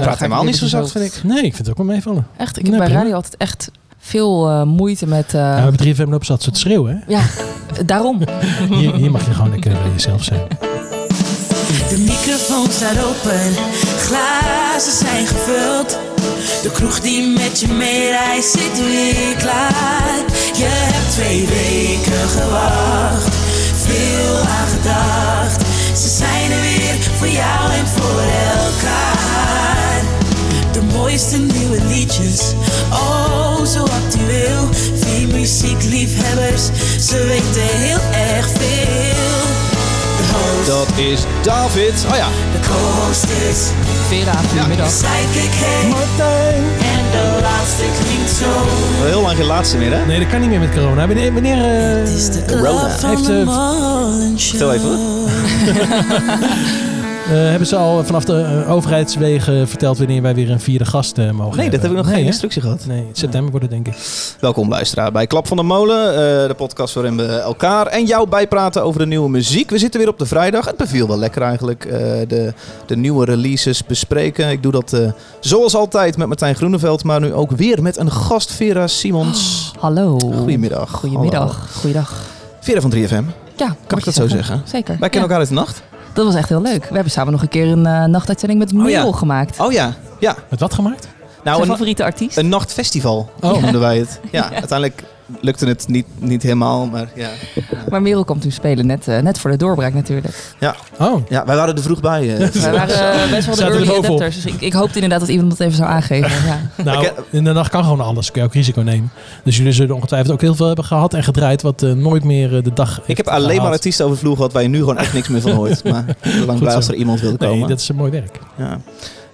praat helemaal niet zo zacht, vind ik. Nee, ik vind het ook wel meevallen. Echt, ik Nee, heb bij prima. radio altijd echt veel eh, moeite met... eh, Ja, bij 3FM lopen ze altijd zo te schreeuwen. Hè? ja, daarom. Hier, hier mag je gewoon lekker bij jezelf zijn. De microfoon staat open, glazen zijn gevuld. De kroeg die met je meereist zit weer klaar. Je hebt twee weken gewacht, veel aan gedacht. Ze zijn er weer voor jou en voor elkaar. De mooiste nieuwe liedjes, oh zo actueel. Vier muziekliefhebbers, ze weten heel erg veel. De host, Dat is David. Oh ja. de co-host is Vera, goedemiddag. Sidekick Henk. En de laatste klinkt zo. Wel heel lang geen laatste meer, hè? Nee, dat kan niet meer met corona. Wanneer, wanneer eh, Het is de Corona. Heeft, Show. Stel even. eh, hebben ze al vanaf de eh, overheidswegen verteld wanneer wij weer een vierde gast eh, mogen Nee, dat heb ik nog nee, geen instructie gehad. Nee, in september wordt het denk ik. Welkom luisteraar bij Klap van de Molen, eh, de podcast waarin we elkaar en jou bijpraten over de nieuwe muziek. We zitten weer op de vrijdag. Het beviel wel lekker eigenlijk, eh, de, de nieuwe releases bespreken. Ik doe dat eh, zoals altijd met Martijn Groeneveld, maar nu ook weer met een gast, Vera Simons. Hallo. Goedemiddag. Goedemiddag. Goeiedag. Hallo. Vera van 3FM, Ja, kan mag ik dat zo zeggen? Zeker. Wij kennen Ja. elkaar uit de nacht. Dat was echt heel leuk. We hebben samen nog een keer een eh, nachtuitzending met Oh, ja. Merel gemaakt. Oh ja, ja. Met wat gemaakt? Nou, Zijn een, favoriete artiest. een nachtfestival Oh. noemden wij het. Ja, uiteindelijk lukte het niet, niet helemaal, maar ja. Maar Merel kwam toen spelen, net, eh, net voor de doorbraak natuurlijk. Oh, Ja, wij waren er vroeg bij. eh. Wij waren eh, best wel de early adapters. Dus ik, ik hoopte inderdaad dat iemand dat even zou aangeven. Ja. nou, in de nacht kan gewoon alles. Kun je ook risico nemen. Dus jullie zullen ongetwijfeld ook heel veel hebben gehad en gedraaid wat nooit meer de dag Ik heb alleen maar artiesten over de vloer gehad waar je nu gewoon echt niks meer van hoort. Maar lang blij zo. als er iemand wilde komen. Nee, dat is een mooi werk. ja.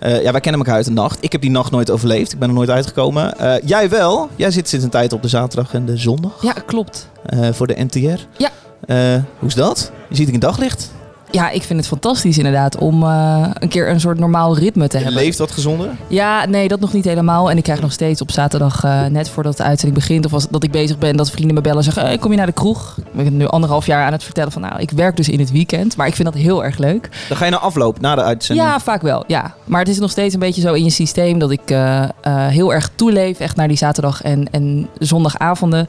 Eh, ja, wij kennen elkaar uit de nacht. Ik heb die nacht nooit overleefd. Ik ben er nooit uitgekomen. Eh, jij wel. Jij zit sinds een tijd op de zaterdag en de zondag ja, klopt. eh, voor de NTR. Ja. Hoe is dat? Je ziet in daglicht. Ja, ik vind het fantastisch inderdaad om eh, een keer een soort normaal ritme te hebben. leeft wat gezonder. Ja, nee, dat nog niet helemaal. En ik krijg nog steeds op zaterdag, eh, net voordat de uitzending begint, of als dat ik bezig ben, dat vrienden me bellen en zeggen: hey, kom je naar de kroeg? Ik ben nu anderhalf jaar aan het vertellen van, nou, ik werk dus in het weekend, maar ik vind dat heel erg leuk. Dan ga je naar afloop, na de uitzending. Ja, vaak wel. Ja. Maar het is nog steeds een beetje zo in je systeem dat ik eh, eh, heel erg toeleef echt naar die zaterdag en, en zondagavonden.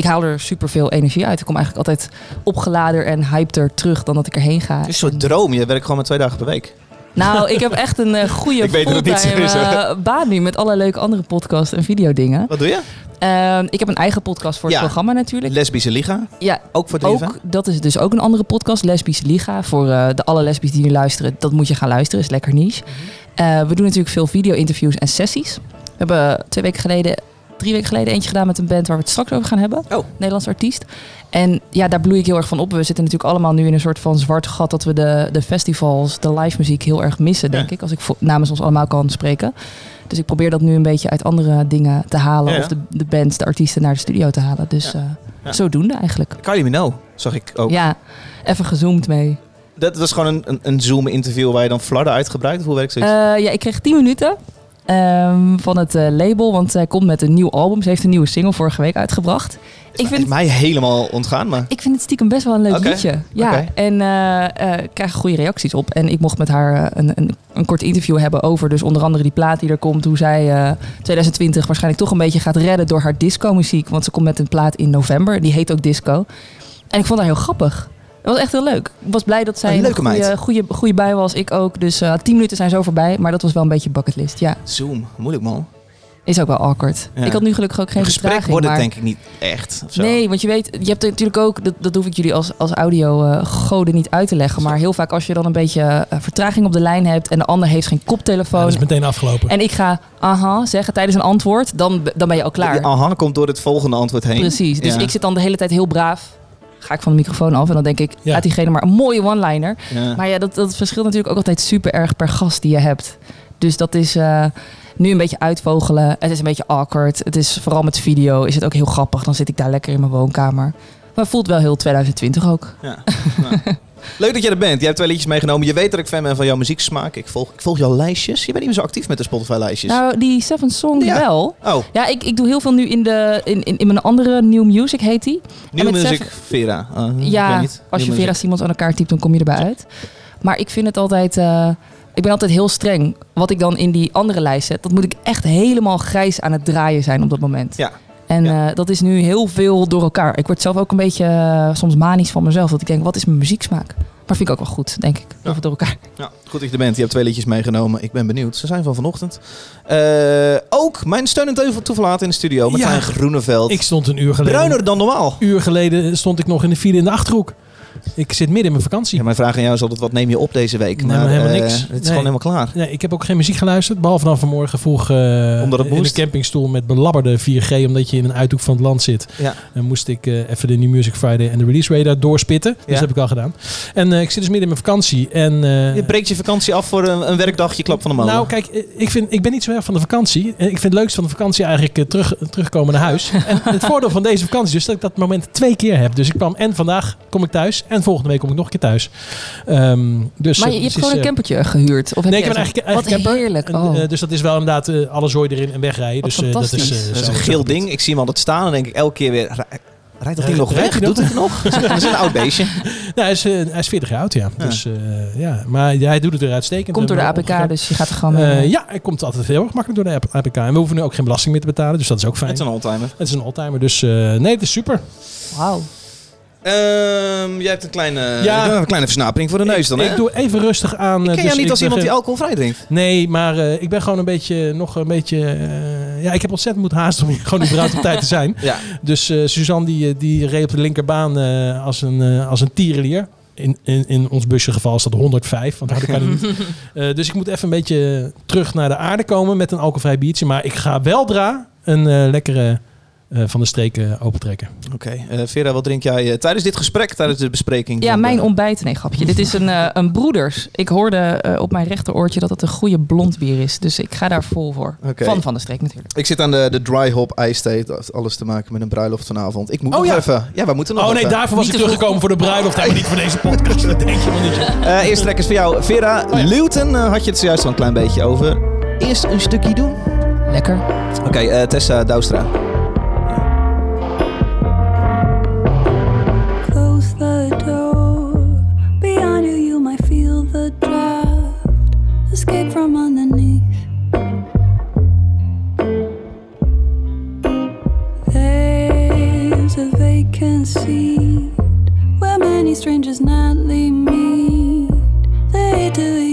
Ik haal er superveel energie uit. Ik kom eigenlijk altijd opgeladen en hyped terug dan dat ik erheen ga. Het is een soort droom. Je werkt gewoon maar twee dagen per week. Nou, ik heb echt een eh, goede het fulltime eh, baan nu met alle leuke andere podcasts en videodingen. Wat doe je? Ehm, ik heb een eigen podcast voor het Ja. programma natuurlijk. Lesbische Liga. Ja, Ook voor 3FM. ook, dat is dus ook een andere podcast, Lesbische Liga. Voor eh, de alle lesbisch die nu luisteren, dat moet je gaan luisteren, is lekker niche. Eh, we doen natuurlijk veel video-interviews en sessies. We hebben twee weken geleden, drie weken geleden eentje gedaan met een band waar we het straks over gaan hebben. Oh. Nederlands artiest. En ja, daar bloei ik heel erg van op. We zitten natuurlijk allemaal nu in een soort van zwart gat dat we de, de festivals, de live muziek heel erg missen, Ja. denk ik. Als ik namens ons allemaal kan spreken. Dus ik probeer dat nu een beetje uit andere dingen te halen. Ja, ja. Of de, de bands, de artiesten naar de studio te halen. Dus Ja. zodoende eigenlijk. Kylie Minogue zag ik ook. Ja, even gezoomd mee. Dat was gewoon een, een, een Zoom-interview waar je dan flarden uitgebruikt. Of hoe werkt zoiets? Eh, ja, ik kreeg 10 minuten ehm, van het eh, label, want zij komt met een nieuw album. Ze heeft een nieuwe single vorige week uitgebracht. Ik is vind, mij helemaal ontgaan, maar... ik vind het stiekem best wel een leuk liedje. Ja, en eh, eh, ik krijg goede reacties op. En ik mocht met haar eh, een, een, een kort interview hebben over dus onder andere die plaat die er komt. Hoe zij eh 2020 waarschijnlijk toch een beetje gaat redden door haar disco-muziek. Want ze komt met een plaat in november, die heet ook Disco. En ik vond haar heel grappig. Dat was echt heel leuk. Ik was blij dat zij Een leuke goede, goede, goede bij was. Ik ook. Dus eh 10 minuten zijn zo voorbij. Maar dat was wel een beetje bucketlist. Ja, Zoom, moeilijk man. is ook wel awkward. Ja. Ik had nu gelukkig ook geen Een gesprek vertraging. wordt het maar... denk ik niet echt. Of zo. Nee, want je weet, je hebt natuurlijk ook, dat, dat hoef ik jullie als, als audio eh, goden niet uit te leggen. Maar heel vaak als je dan een beetje eh, vertraging op de lijn hebt en de ander heeft geen Ja, koptelefoon. dat is meteen afgelopen. en ik ga aha zeggen tijdens een antwoord, dan, dan ben je al klaar. Die aha komt door het volgende antwoord heen. Precies. Dus Ja. ik zit dan de hele tijd heel braaf. Ga ik van de microfoon af en dan denk ik, Ja. laat diegene maar een mooie one-liner. Ja. Maar ja, dat, dat verschilt natuurlijk ook altijd super erg per gast die je hebt. Dus dat is eh, nu een beetje uitvogelen. Het is een beetje awkward. Het is vooral met video is het ook heel grappig. Dan zit ik daar lekker in mijn woonkamer. Maar het voelt wel heel 2020 ook. Ja. Nou. Leuk dat jij er bent. Jij hebt twee liedjes meegenomen. Je weet dat ik fan ben van jouw muzieksmaak. Ik volg, ik volg jouw lijstjes. Je bent niet meer zo actief met de Spotify-lijstjes. Nou, die Seven Songs Ja. wel. oh, Ja, ik, ik doe heel veel nu in, de, in, in, in mijn andere New Music heet die. muziek, Seven- Vera. Uh, ik ja, weet niet. als je Nieuwe Vera. Simons aan elkaar typt, dan kom je erbij uit. Maar ik vind het altijd... eh, ik ben altijd heel streng. Wat ik dan in die andere lijst zet, dat moet ik echt helemaal grijs aan het draaien zijn op dat moment. Ja. En Ja. eh, dat is nu heel veel door elkaar. Ik word zelf ook een beetje eh, soms manisch van mezelf. Dat ik denk, wat is mijn muzieksmaak? Maar vind ik ook wel goed, denk ik. Heel veel door elkaar. Ja, goed dat je er bent. Je hebt twee liedjes meegenomen. Ik ben benieuwd. Ze zijn van vanochtend. Eh, ook mijn steun en teugel toeverlaten in de studio. Met Ja. Martijn Groeneveld. Ik stond een uur geleden. Bruiner dan normaal. uur geleden stond ik nog in de file in de Achterhoek. Ik zit midden in mijn vakantie. Ja, mijn vraag aan jou is altijd, wat neem je op deze week? Nee, maar helemaal eh, niks. Het is Nee. gewoon helemaal klaar. Nee, ik heb ook geen muziek geluisterd. Behalve dan vanmorgen vroeg eh, Omdat het in moest? de campingstoel met belabberde 4G. Omdat je in een uithoek van het land zit. Ja. En moest ik eh, even de New Music Friday en de Release Radar doorspitten. Dus Ja. dat heb ik al gedaan. En ik zit dus midden in mijn vakantie. En, Je breekt je vakantie af voor een, een werkdagje klap van de molen. nou, kijk, ik, vind, ik ben niet zo erg van de vakantie. Ik vind het leukst van de vakantie eigenlijk terug, terugkomen naar huis. en het voordeel van deze vakantie is dus dat ik dat moment twee keer heb. Dus ik kwam en vandaag kom ik thuis en volgende week kom ik nog een keer thuis. Ehm, dus, Maar je, eh, je hebt is, gewoon een eh, campertje gehuurd? Of heb Nee, ik jij heb een eigen, eigen Wat camper. heerlijk. En, Oh. eh, dus dat is wel inderdaad eh, alle zooi erin en wegrijden. Wat Dus eh, dat is, eh, dat is een geel ding. Ik zie hem altijd staan en denk ik elke keer weer... "Rij- Rijdt dat ding nog weg? Doet het nog? Dat is een oud beestje. Nou, hij, is, eh, hij is 40 jaar oud, ja. Ja. Dus, eh, ja. Maar ja, hij doet het weer uitstekend. Komt door de APK, dus je gaat er gewoon mee. Eh, ja, hij komt altijd heel erg makkelijk door de APK. En we hoeven nu ook geen belasting meer te betalen, dus dat is ook fijn. Het is een oldtimer. Het is een oldtimer, dus eh, nee, het is super. Wauw. Ehm, jij hebt een kleine, Ja. een kleine versnapering voor de neus dan, ik, hè? ik doe even rustig aan. Ik eh, ken dus jou niet ik als iemand die alcoholvrij drinkt. Nee, maar eh, ik ben gewoon een beetje, nog een beetje... eh, ja, ik heb ontzettend moeten haasten om hier gewoon überhaupt op tijd te zijn. Ja. Dus Suzanne die, die reed op de linkerbaan als, een, als een tierenlier. In, in, in ons busje geval is dat 105, want harder kan hij niet. Dus ik moet even een beetje terug naar de aarde komen met een alcoholvrij biertje. Maar ik ga weldra een lekkere van de streken opentrekken. Oké. Eh, Vera, wat drink jij eh, tijdens dit gesprek, tijdens de bespreking? Ja, van mijn de- ontbijt. Nee, grapje. Dit is een, eh, een broeders. Ik hoorde eh, op mijn rechteroortje dat het een goede blond bier is. Dus ik ga daar vol voor. Van Van de Streek natuurlijk. Ik zit aan de, de dry hop ijs thee. Dat heeft alles te maken met een bruiloft vanavond. Ik moet Oh, nog ja. even. Ja, we moeten nog Oh nee, even. daarvoor was Niet ik te teruggekomen voor de bruiloft. maar niet voor deze podcast. Dat denk je wel niet. Eh eerst trekkers voor jou. Vera, Oh, ja. Luton eh, had je het zojuist al een klein beetje over. Eerst een stukje doen. Lekker. Oké, eh, Tessa Douwstra. Where many strangers nightly meet. They do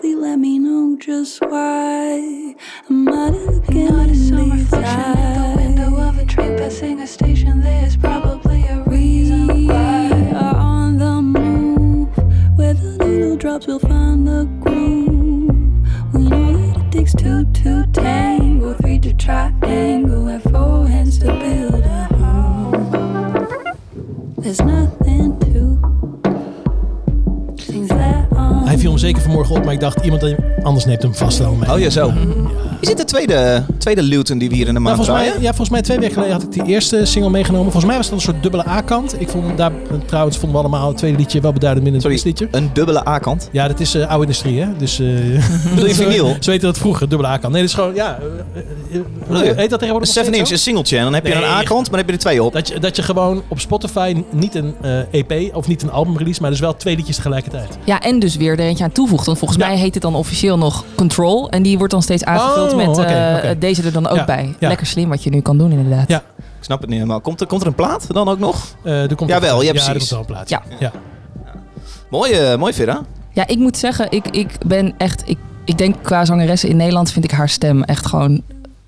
and let me know just why I'm out of looking Not a summer reflection at the window of a train passing a station. There's vanmorgen op, maar ik dacht iemand anders neemt hem vast wel mee. Oh ja, zo. Is dit de tweede, tweede Luton die we hier in de Nou, maand volgens, mij, draaien? ja, volgens mij twee weken geleden had ik die eerste single meegenomen. Volgens mij was dat een soort dubbele A-kant. Ik vond daar, trouwens vonden we allemaal het tweede liedje wel beduidend minder dan het Sorry, eerste liedje. een dubbele A-kant. Ja, dat is eh, oude industrie, hè? Dus, eh Bedoel je vinyl? Ze weten dat vroeger, dubbele A-kant. Nee, dat is gewoon, ja... heet dat tegenwoordig Een nog 7 steeds inch, een singeltje. En dan heb je Nee. een A-kant, maar dan heb je er twee op. Dat je, dat je gewoon op Spotify niet een eh, EP of niet een album release, maar dus wel twee liedjes tegelijkertijd. Ja, en dus weer er eentje aan toevoegt. Want volgens Ja. mij heet het dan officieel nog Control. En die wordt dan steeds aangevuld Oh, met eh, deze er dan ook Ja, bij. ja. Lekker slim wat je nu kan doen inderdaad. Ja. Ik snap het niet helemaal. Komt er, komt er een plaat dan ook nog? Eh, er komt Jawel, ook- ja, er precies. komt wel een plaatje. Ja. ja. Mooi, eh, mooi Vera. Ja, ik moet zeggen, ik, ik ben echt... Ik, ik denk qua zangeressen in Nederland vind ik haar stem echt gewoon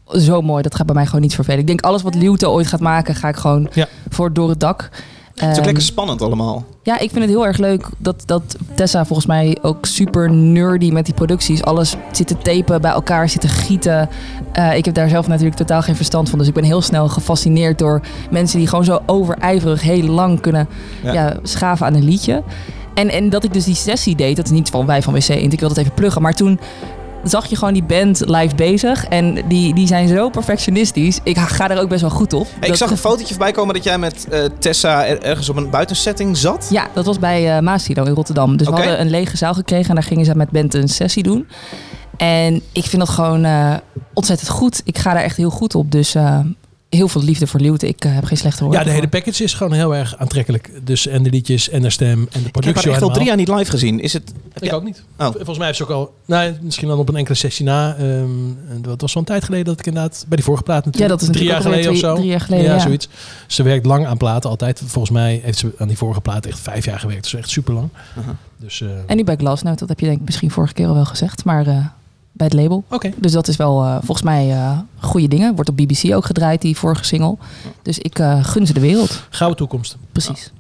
zo mooi. Dat gaat bij mij gewoon niet vervelen. Ik denk alles wat Liute ooit gaat maken, ga ik gewoon Ja. voor door het dak. Het is ook Ehm, lekker spannend allemaal. Ja, ik vind het heel erg leuk dat, dat Tessa volgens mij ook super nerdy met die producties. Alles zit te tapen, bij elkaar zitten gieten. Eh, ik heb daar zelf natuurlijk totaal geen verstand van. Dus ik ben heel snel gefascineerd door mensen die gewoon zo overijverig heel lang kunnen Ja. ja. schaven aan een liedje. En, en dat ik dus die sessie deed, dat is niet van wij van WC Eend, ik wil dat even pluggen. Maar toen zag je gewoon die band live bezig. En die, die zijn zo perfectionistisch. Ik ga er ook best wel goed op. Hey, ik zag een fotootje voorbij komen dat jij met eh, Tessa er- ergens op een buitensetting zat. Ja, dat was bij eh Maasilo in Rotterdam. Dus we hadden een lege zaal gekregen en daar gingen ze met band een sessie doen. En ik vind dat gewoon eh, ontzettend goed. Ik ga daar echt heel goed op. Dus heel veel liefde voor Luwte. Ik eh, heb geen slechte woorden. Ja, de hele package is gewoon heel erg aantrekkelijk. Dus en de liedjes en de stem en de Ik heb haar productie. echt al drie jaar niet live gezien. Is het... Ik Ja. ook niet. Oh. Volgens mij heeft ze ook al... Nou, misschien dan op een enkele sessie na. ehm, en dat was zo'n tijd geleden dat ik inderdaad... Bij die vorige plaat natuurlijk. Ja, dat is drie jaar geleden of zo. drie- jaar geleden, Ja, ja. zoiets. Ze werkt lang aan platen altijd. Volgens mij heeft ze aan die vorige plaat echt vijf jaar gewerkt. Dus echt super lang. Dus eh, En nu bij Glassnote, dat heb je denk ik misschien vorige keer al wel gezegd. Maar eh, bij het label. oké. Dus dat is wel eh, volgens mij eh goede dingen. Wordt op BBC ook gedraaid, die vorige single. Dus ik eh, gun ze de wereld. Gouden toekomst. Precies.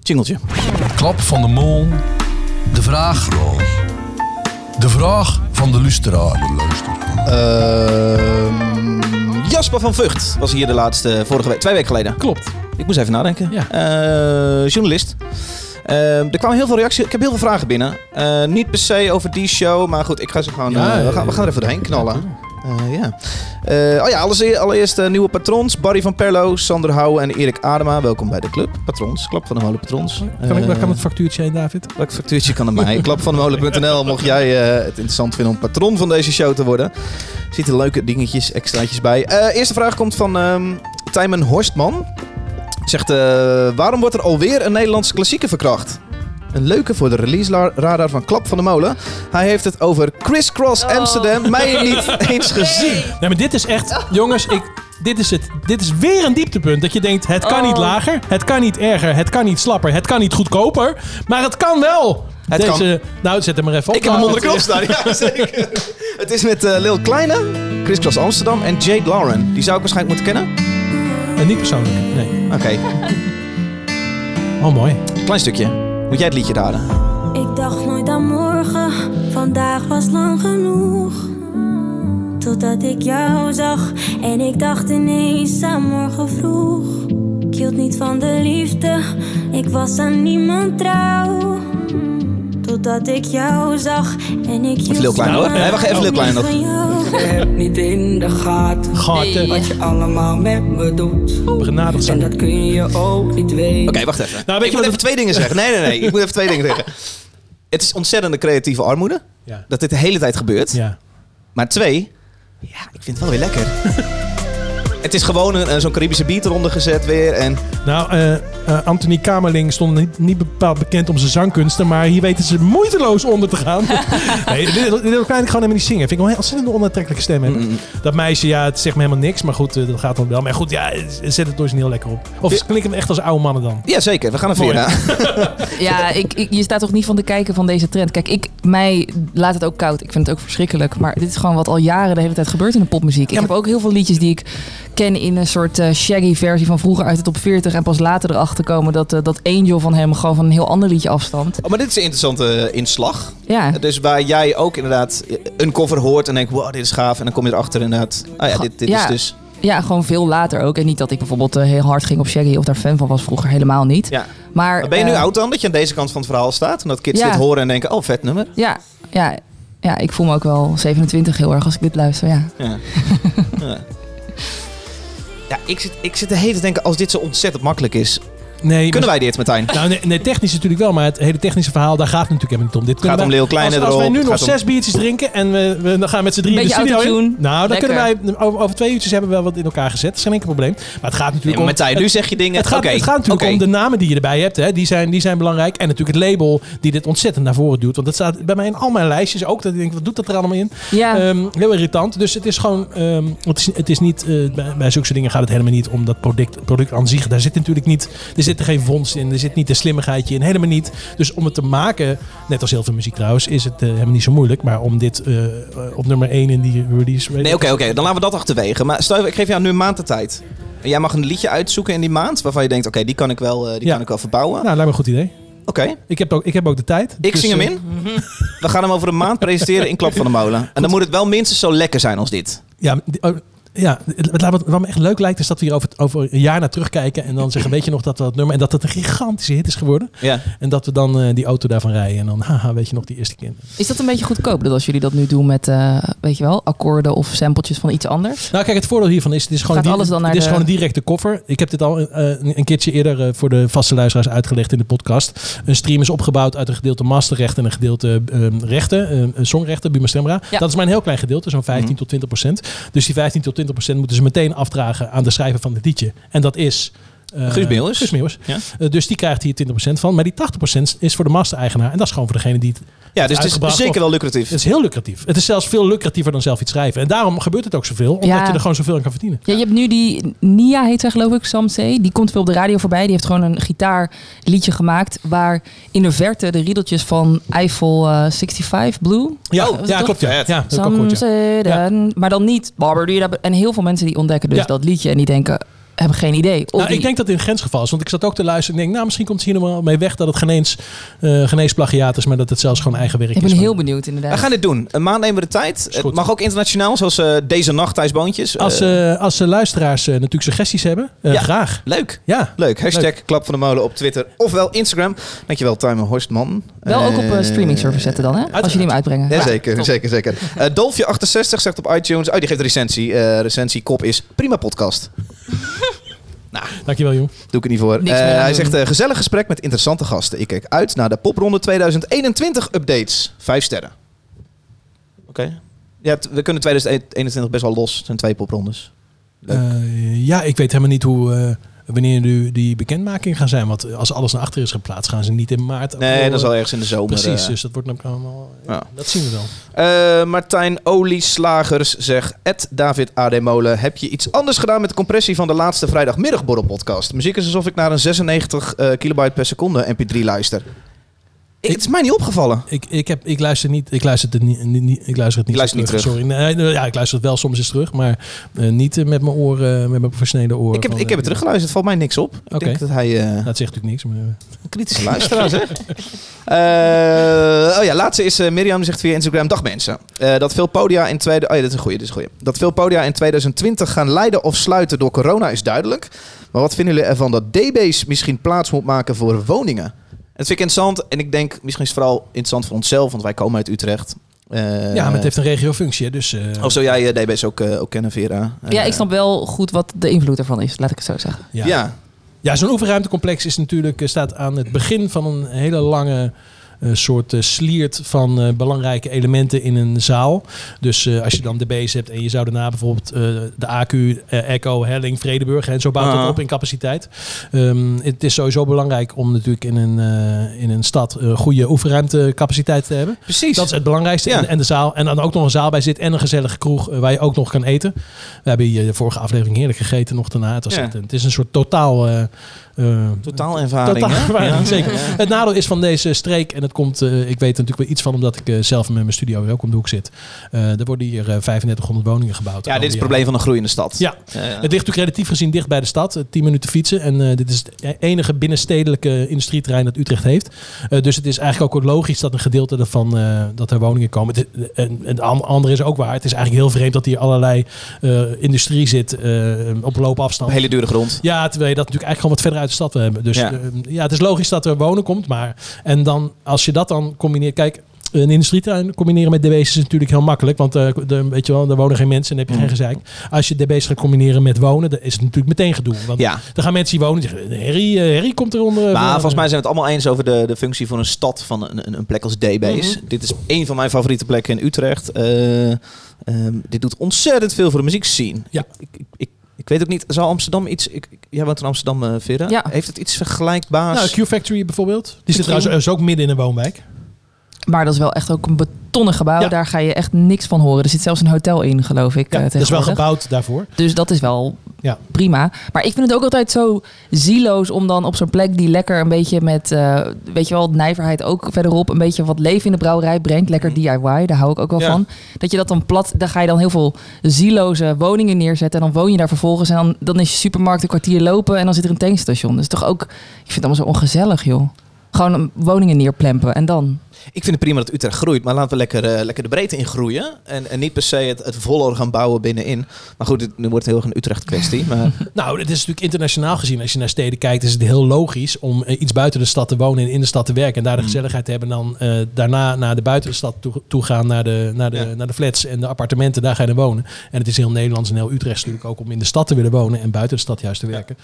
Jingeltje. Klap van de mol. De vraag. De vraag van de luisteraar. Ehm, Jasper van Vught was hier de laatste, vorige week, twee weken geleden. Klopt. Ik moest even nadenken. Ja. Eh, journalist. Ehm, er kwamen heel veel reacties. Ik heb heel veel vragen binnen. Eh, niet per se over die show, maar goed, ik ga ze gewoon. Ja, eh, we, gaan, we gaan er even doorheen knallen. Eh, ja. Eh, oh ja, allereerst, allereerst eh, nieuwe patrons. Barry van Perlo, Sander Houwe en Erik Adema. Welkom bij de club. Patrons. Klap van de molen patrons. Kan, ik, waar kan het factuurtje heen, David? Welk factuurtje kan er mij? Klapvandemolen.nl mocht jij het interessant vinden om patron van deze show te worden. Er zitten leuke dingetjes, extraatjes bij. Eerste vraag komt van ehm Tijmen Horstman. Zegt, eh, waarom wordt er alweer een Nederlandse klassieker verkracht? Een leuke voor de release radar van Klap van de Molen. Hij heeft het over Criss Cross Amsterdam. Mij niet eens gezien. Nee, maar dit is echt... Jongens, ik, dit, is het, dit is weer een dieptepunt. Dat je denkt, het kan niet Oh. lager. Het kan niet erger. Het kan niet slapper. Het kan niet goedkoper. Maar het kan wel. Het Deze, Nou, zet hem maar even op. Ik heb hem onder de knop staan, ja zeker. Het is met eh, Lil Kleine, Criss Cross Amsterdam en Jade Lauren. Die zou ik waarschijnlijk moeten kennen. En niet persoonlijk. Nee. Oké, Oh, mooi. klein stukje. Moet jij het liedje raden? Ik dacht nooit aan morgen, vandaag was lang genoeg. Totdat ik jou zag en ik dacht ineens aan morgen vroeg. Ik hield niet van de liefde, ik was aan niemand trouw. Totdat ik jou zag en ik hield Lil Kleine, hoor. Nee, wacht even, van jou. Je hebt niet in de gaten Gaten. wat je allemaal met me doet. Begenadigd En zijn. dat kun je ook niet weten. Oké, wacht even. Nou, weet ik je moet even twee dingen zeggen. Nee, nee, nee. Ik moet even twee dingen zeggen. Het is ontzettende creatieve armoede. Ja. Dat dit de hele tijd gebeurt. Ja. Maar twee, ja, ik vind het wel weer lekker. Het is gewoon een, zo'n Caribische beat eronder gezet weer. En Nou, eh, eh, Anthony Kamerling stond niet, niet bepaald bekend om zijn zangkunsten, maar hier weten ze moeiteloos onder te gaan. nee, dit, kan ik gewoon helemaal niet zingen. Vind ik wel een ontzettend onaantrekkelijke stem hebben. Mm, Dat meisje, ja, het zegt me helemaal niks, maar goed, eh, dat gaat dan wel. Maar goed, ja, zet het origineel lekker op. Of klinken echt als oude mannen dan. ja, zeker. We gaan er via. Ja, ik, ik, je staat toch niet van te kijken van deze trend. Kijk, ik, mij laat het ook koud. Ik vind het ook verschrikkelijk. Maar dit is gewoon wat al jaren de hele tijd gebeurt in de popmuziek. Ik heb ook heel veel liedjes die ik ken in een soort eh, shaggy versie van vroeger uit de top 40. En pas later erachter komen dat, eh, dat Angel van hem gewoon van een heel ander liedje afstamt. Oh, maar dit is een interessante eh, inslag. Ja, Dus waar jij ook inderdaad een cover hoort en denkt, wow, dit is gaaf. En dan kom je erachter inderdaad, oh ja, dit, dit Ja. is dus... ja, gewoon veel later ook. En niet dat ik bijvoorbeeld heel hard ging op shaggy of daar fan van was vroeger. Helemaal niet. Ja. Maar, Maar ben je nu oud dan, dat je aan deze kant van het verhaal staat? En dat kids Ja. dit horen en denken, oh, vet nummer. Ja, ja, ja, ik voel me ook wel 27 heel erg als ik dit luister. Ja. Ja. ja. Ik zit, ik zit de hele te denken, als dit zo ontzettend makkelijk is, Nee, kunnen maar- wij dit, Martijn? Nou, nee, nee, technisch natuurlijk wel, maar het hele technische verhaal, daar gaat het natuurlijk helemaal niet om. Dit gaat om wij- Lil Kleine als, als wij nu nog om- zes biertjes drinken en we, we dan gaan met z'n drieën de Beetje studio in. Nou, dan Lekker. kunnen wij over, over twee uurtjes hebben we wel wat in elkaar gezet. Dat is geen enkel probleem. Maar het gaat Nee, natuurlijk om... Martijn, nu zeg je dingen... Het gaat, Oké, het gaat natuurlijk om de namen die je erbij hebt. Hè. Die, zijn, die zijn belangrijk. En natuurlijk het label die dit ontzettend naar voren duwt. Want dat staat bij mij in al mijn lijstjes ook. Dat ik denk, wat doet dat er allemaal in? Ja. Ehm, heel irritant. Dus het is gewoon... ehm, het, is, het is niet... eh, bij, bij zulke dingen gaat het helemaal niet om dat product, product aan zich. Daar zit natuurlijk niet... Er zit er geen vondst in. Er zit niet een slimmigheidje in. Helemaal niet. Dus om het te maken, net als heel veel muziek trouwens, is het eh, helemaal niet zo moeilijk. Maar om dit eh, op nummer 1 in die release... Nee, oké, oké. Dan laten we dat achterwege. Maar stel, ik geef jou nu een maand de tijd. Jij mag een liedje uitzoeken in die maand waarvan je denkt, oké, die kan ik wel, eh, die Ja. kan ik wel verbouwen. Nou, lijkt me een goed idee. Oké, Ik heb ook, ik heb ook de tijd. ik Dus, zing hem eh, in. We gaan hem over een maand presenteren in Klap van de Molen. En dan moet het wel minstens zo lekker zijn als dit. Ja, oh, ja wat wat me echt leuk lijkt is dat we hier over, over een jaar naar terugkijken en dan zeggen, weet je nog dat we dat nummer en dat het een gigantische hit is geworden Ja. en dat we dan eh, die auto daarvan rijden en dan, haha, weet je nog die eerste keer. Is dat een beetje goedkoop? Dat als jullie dat nu doen met, eh, weet je wel, akkoorden of sampletjes van iets anders? Nou, kijk, het voordeel hiervan is, het is gewoon, Gaat een di- alles dan naar het is de- gewoon een directe koffer. Ik heb dit al eh, een, keertje eerder voor de vaste luisteraars uitgelegd in de podcast. Een stream is opgebouwd uit een gedeelte masterrechten en een gedeelte ehm, rechten, eh, een songrechten, Buma Stemra. Ja. Dat is maar een heel klein gedeelte, zo'n 15 Mhm. tot 20 procent. Dus die 15 tot 20 procent moeten ze meteen afdragen aan de schrijver van het liedje. En dat is... eh, Guus Meeuwis. Guus Meeuwis. Ja. Eh, dus die krijgt hier 20% van. Maar die 80% is voor de master-eigenaar. En dat is gewoon voor degene die het Ja, dus het is zeker of- wel lucratief. het is heel lucratief. Het is zelfs veel lucratiever dan zelf iets schrijven. En daarom gebeurt het ook zoveel. Omdat Ja. je er gewoon zoveel aan kan verdienen. Ja, je hebt nu die Nia heet zij geloof ik, Samsei. Die komt veel op de radio voorbij. Die heeft gewoon een gitaarliedje gemaakt waar in de verte de riedeltjes van Eiffel eh, 65 Blue. Ja, het ja klopt. Ja, ja dat ook ja. Maar dan niet. En heel veel mensen die ontdekken dus Ja. dat liedje en die denken, hebben geen idee. Nou, die- ik denk dat het in grensgeval is. Want ik zat ook te luisteren en denk, nou, misschien komt het hier nog wel mee weg dat het geen eens, eh, geen eens plagiaat is, maar dat het zelfs gewoon eigen werk ik is. ben van- heel benieuwd inderdaad. We gaan dit doen. Een maand nemen we de tijd. Het mag ook internationaal, zoals eh, deze nacht Thijs Boontjes. Als, Eh, als luisteraars natuurlijk suggesties hebben, eh, Ja. graag. leuk. Ja. Leuk. Hashtag Klap van de Molen op Twitter ofwel Instagram. Dankjewel, Timer Horstman. Wel ook op streaming service zetten dan, hè? Als jullie hem uitbrengen. Ja, Ja, zeker, top. zeker, zeker. Eh Dolfje68 zegt op iTunes... Oh, die geeft een recensie. Eh recensie kop is prima podcast. Dankjewel, jong. Doe ik het niet voor. Eh, hij zegt eh, gezellig gesprek met interessante gasten. Ik kijk uit naar de popronde 2021 updates. Vijf sterren. Oké. Ja, we kunnen 2021 best wel los. Het zijn twee poprondes. Leuk. Eh, ja, ik weet helemaal niet hoe, eh, wanneer nu die bekendmaking gaan zijn. Want als alles naar achter is geplaatst, gaan ze niet in maart. nee, dat is eh, ergens in de zomer. Precies, eh. dus dat wordt ook allemaal... Ja. Dat zien we wel. Eh, Martijn Olieslagers zegt... Ed David AD Molen, heb je iets anders gedaan met de compressie van de laatste vrijdagmiddagborrel podcast? Muziek is alsof ik naar een 96 eh, kilobyte per seconde mp3 luister. Ik, het is mij niet opgevallen. Ik, ik, heb, ik luister niet, ik luister het niet, niet, ik luister het niet, terug. niet Sorry. Nee, ja, ik luister het wel soms eens terug, maar eh, niet eh, met mijn oren, met mijn professionele oren. Ik heb, van, ik heb het eh, teruggeluisterd, valt mij niks op. Ik Oké. denk dat hij... eh, Dat zegt natuurlijk niks. Maar, eh, Een kritische luisteraar, zeg. Eh, oh ja, laatste is Mirjam zegt via Instagram: Dag mensen. Eh, dat veel podia in tweede, oh ja, dit is een goeie, dit is een goeie. Dat veel podia in 2020 gaan leiden of sluiten door corona is duidelijk. Maar wat vinden jullie ervan dat DB's misschien plaats moet maken voor woningen? Dat vind ik interessant en ik denk misschien is het vooral interessant voor onszelf, want wij komen uit Utrecht. Eh, ja, maar het heeft een regiofunctie, dus... eh, Of zou jij eh, DB's ook, eh, ook kennen, Vera? Ja, ik snap wel goed wat de invloed ervan is, laat ik het zo zeggen. ja. Ja, Ja, zo'n oefenruimtecomplex is natuurlijk, staat aan het begin van een hele lange soort eh, sliert van eh, belangrijke elementen in een zaal. Dus eh, als je dan de base hebt en je zou daarna bijvoorbeeld de AQ, Echo, Helling, Vredeburg en zo bouwt dat op in capaciteit. Ehm, het is sowieso belangrijk om natuurlijk in een, in een stad goede oefenruimtecapaciteit te hebben. precies. Dat is het belangrijkste. Ja. En, en de zaal. En dan ook nog een zaal bij zit en een gezellige kroeg waar je ook nog kan eten. We hebben hier de vorige aflevering heerlijk gegeten nog daarna. Het, was Ja. een- het is een soort totaal... eh, Totaal ervaring. Totaal hè? ervaring, Ja. zeker. Ja. Het nadeel is van deze streek, en het komt, eh, ik weet er natuurlijk wel iets van, omdat ik eh, zelf met mijn studio ook om de hoek zit. Er worden hier eh, 3500 woningen gebouwd. Ja, dit is het probleem van een groeiende stad. Ja, het ligt natuurlijk relatief gezien dicht bij de stad. eh, 10 minuten fietsen. En dit is het enige binnenstedelijke industrieterrein dat Utrecht heeft. Dus het is eigenlijk ook logisch dat een gedeelte ervan eh, dat er woningen komen. Het, en, en het an- andere is ook waar. Het is eigenlijk heel vreemd dat hier allerlei industrie zit op loopafstand. Hele dure grond. Ja, terwijl je dat natuurlijk eigenlijk gewoon wat verder uit de stad wil hebben. Dus Ja. ja, ja het is logisch dat er wonen komt. Maar en dan, als je dat dan combineert. Kijk, een industrietuin combineren met DB's is natuurlijk heel makkelijk. Want eh, de, weet je wel, er wonen geen mensen en heb je Mm. geen gezeik. Als je DB's gaat combineren met wonen, dan is het natuurlijk meteen gedoe. Want Ja. dan gaan mensen die wonen en zeggen, Harry, eh, Harry komt eronder. Maar volgens mij zijn we het allemaal eens over de, de functie van een stad, van een, een, een plek als DB's. Mhm. Dit is een van mijn favoriete plekken in Utrecht. Eh, ehm, dit doet ontzettend veel voor de muziekscene. Ja. Ik, ik, ik, ik weet ook niet, zou Amsterdam iets... Ik, jij woont in Amsterdam, eh Vera. Ja. Heeft het iets vergelijkbaars? Nou, Q-Factory bijvoorbeeld. Die zit trouwens is ook midden in een woonwijk. Maar dat is wel echt ook een betonnen gebouw. Ja. Daar ga je echt niks van horen. Er zit zelfs een hotel in, geloof ik. Ja, eh, dat is wel gebouwd daarvoor. Dus dat is wel Ja. prima. Maar ik vind het ook altijd zo zieloos om dan op zo'n plek die lekker een beetje met, eh, weet je wel, nijverheid ook verderop een beetje wat leven in de brouwerij brengt. Lekker DIY, daar hou ik ook wel Ja. van. Dat je dat dan plat, dan ga je dan heel veel zieloze woningen neerzetten en dan woon je daar vervolgens en dan, dan is je supermarkt een kwartier lopen en dan zit er een tankstation. Dat is toch ook, ik vind het allemaal zo ongezellig, joh. Gewoon een woningen neerplempen en dan. Ik vind het prima dat Utrecht groeit, maar laten we lekker, eh, lekker de breedte in groeien. En, en niet per se het, het volle gaan bouwen binnenin. Maar goed, dit, nu wordt het heel erg een Utrecht kwestie. Maar Nou, het is natuurlijk internationaal gezien. Als je naar steden kijkt, is het heel logisch om eh, iets buiten de stad te wonen en in de stad te werken. En daar de gezelligheid te hebben. En dan eh, daarna naar de buiten de stad toe, toe gaan, naar de, naar, de, Ja. naar de flats en de appartementen. Daar ga je dan wonen. En het is heel Nederlands en heel Utrecht natuurlijk ook om in de stad te willen wonen en buiten de stad juist te werken.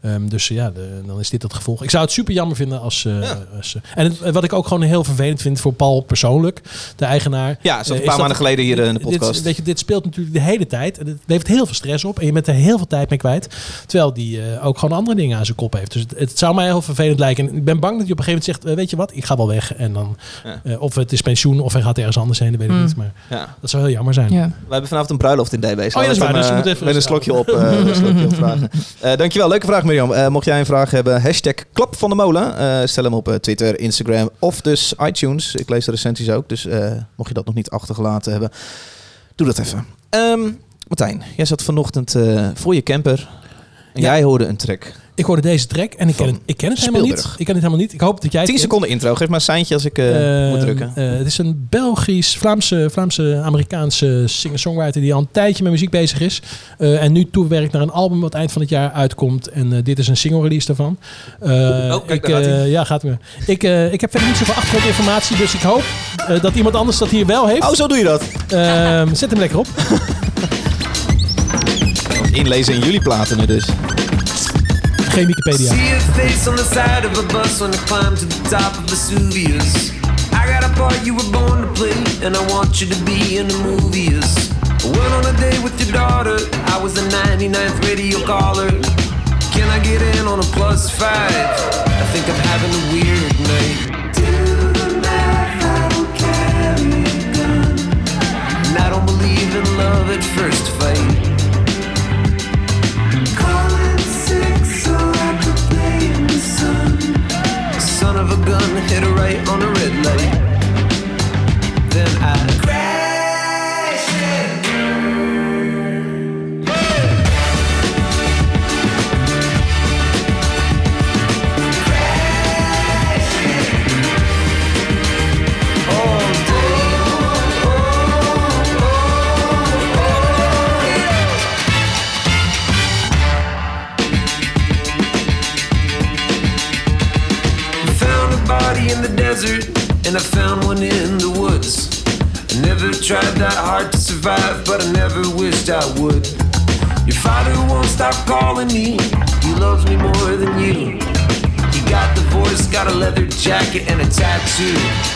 Ehm, dus ja, de- dan is dit het gevolg. Ik zou het super jammer vinden als. Ja. als en het- wat ik ook gewoon heel vervelend vind voor Paul persoonlijk, de eigenaar. ja, zat Eh, een is paar dat- maanden geleden hier eh, in de dit, podcast. weet je, dit speelt natuurlijk de hele tijd. En het levert heel veel stress op. En je bent er heel veel tijd mee kwijt. Terwijl die eh, ook gewoon andere dingen aan zijn kop heeft. Dus het, het zou mij heel vervelend lijken. En ik ben bang dat je op een gegeven moment zegt... eh, weet je wat, ik ga wel weg. En dan, Ja. eh, of het is pensioen of hij gaat ergens anders heen. Dat weet ik Mm. niet. Maar ja. dat zou heel jammer zijn. Ja. We hebben vanavond een bruiloft in DB. Oh ja, dat dus je moet even met een slokje op, eh, een slokje op vragen. Eh, dankjewel, leuke vraag Mirjam. Eh, mocht jij een vraag hebben, hashtag klap van de molen. Eh, stel hem op eh, Twitter, Instagram of dus iTunes. Ik lees de recensies ook, dus eh, mocht je dat nog niet achtergelaten hebben, doe dat even. Ehm, Martijn, jij zat vanochtend eh, voor je camper en Ja. jij hoorde een track. Ik hoorde deze track en ik ken het, ik ken het helemaal niet. Ik ken het helemaal niet. Ik hoop dat jij het 10 kent. seconden intro, geef maar een seintje als ik eh, Eh, moet drukken. eh, het is een Belgisch, Vlaamse, Vlaamse Amerikaanse singer-songwriter die al een tijdje met muziek bezig is. Eh, en nu toewerkt naar een album wat eind van het jaar uitkomt. En eh, dit is een single release daarvan. Eh, Oh, kijk, ik, daar gaat hij. eh, ja, gaat weer. Ik, eh, ik heb verder niet zoveel achtergrondinformatie, dus ik hoop eh, dat iemand anders dat hier wel heeft. Oh, zo doe je dat. Ehm, zet hem lekker op. Inlezen in jullie platen nu dus. Geen Wikipedia. See your face on the side of a bus when I climb to the top of Vesuvius. I got a part you were born to play, and I want you to be in the movies. Went on a date with your daughter. I was the 99th radio caller. Can I get in on a plus five? I think I'm having a weird night. Do the math, I don't carry a gun. And I don't believe in love at first fight. Gun, hit her right on a red light. Then I crash desert, and I found one in the woods. I never tried that hard to survive, but I never wished I would. Your father won't stop calling me, he loves me more than you. He got the voice, got a leather jacket, and a tattoo.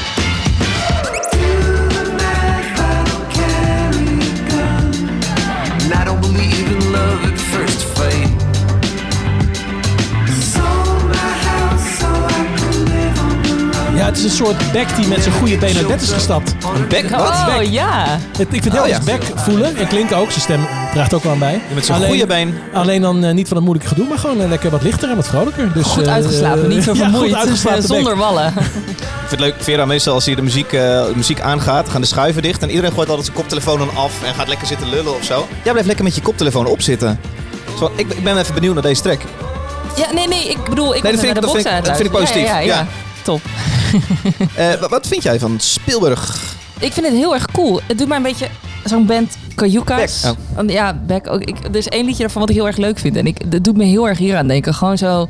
Het is een soort back die met zijn goede been uit bed is gestapt. Een back, wat? Oh Back. ja. Het- ik vind heel Oh, ja. erg back voelen en klinken ook. Zijn stem draagt ook wel aan bij. Met zijn goede been. Alleen dan eh, niet van het moeilijke gedoe, maar gewoon eh, lekker wat lichter en wat vrolijker. Dus, Goed eh, uitgeslapen, niet zo ja, vermoeid. goed uitgeslapen dus, back. eh, zonder wallen. Ik vind het leuk, Vera, meestal als hier de muziek, eh, de muziek aangaat, gaan de schuiven dicht. En iedereen gooit altijd zijn koptelefoon dan af en gaat lekker zitten lullen of zo. Jij blijft lekker met je koptelefoon opzitten. Zo, ik, ik ben even benieuwd naar deze track. Ja, nee, nee, ik bedoel, ik Nee, vind naar ik- de box vind aan het dat vind ik positief, Ja, ja, ja. ja. Top. Eh, wa- wat vind jij van Spielberg? Ik vind het heel erg cool. Het doet mij een beetje zo'n band Kajuka's. Want Ja, Beck ook. Ik, er is één liedje daarvan wat ik heel erg leuk vind. En ik, dat doet me heel erg hier aan denken. Gewoon zo...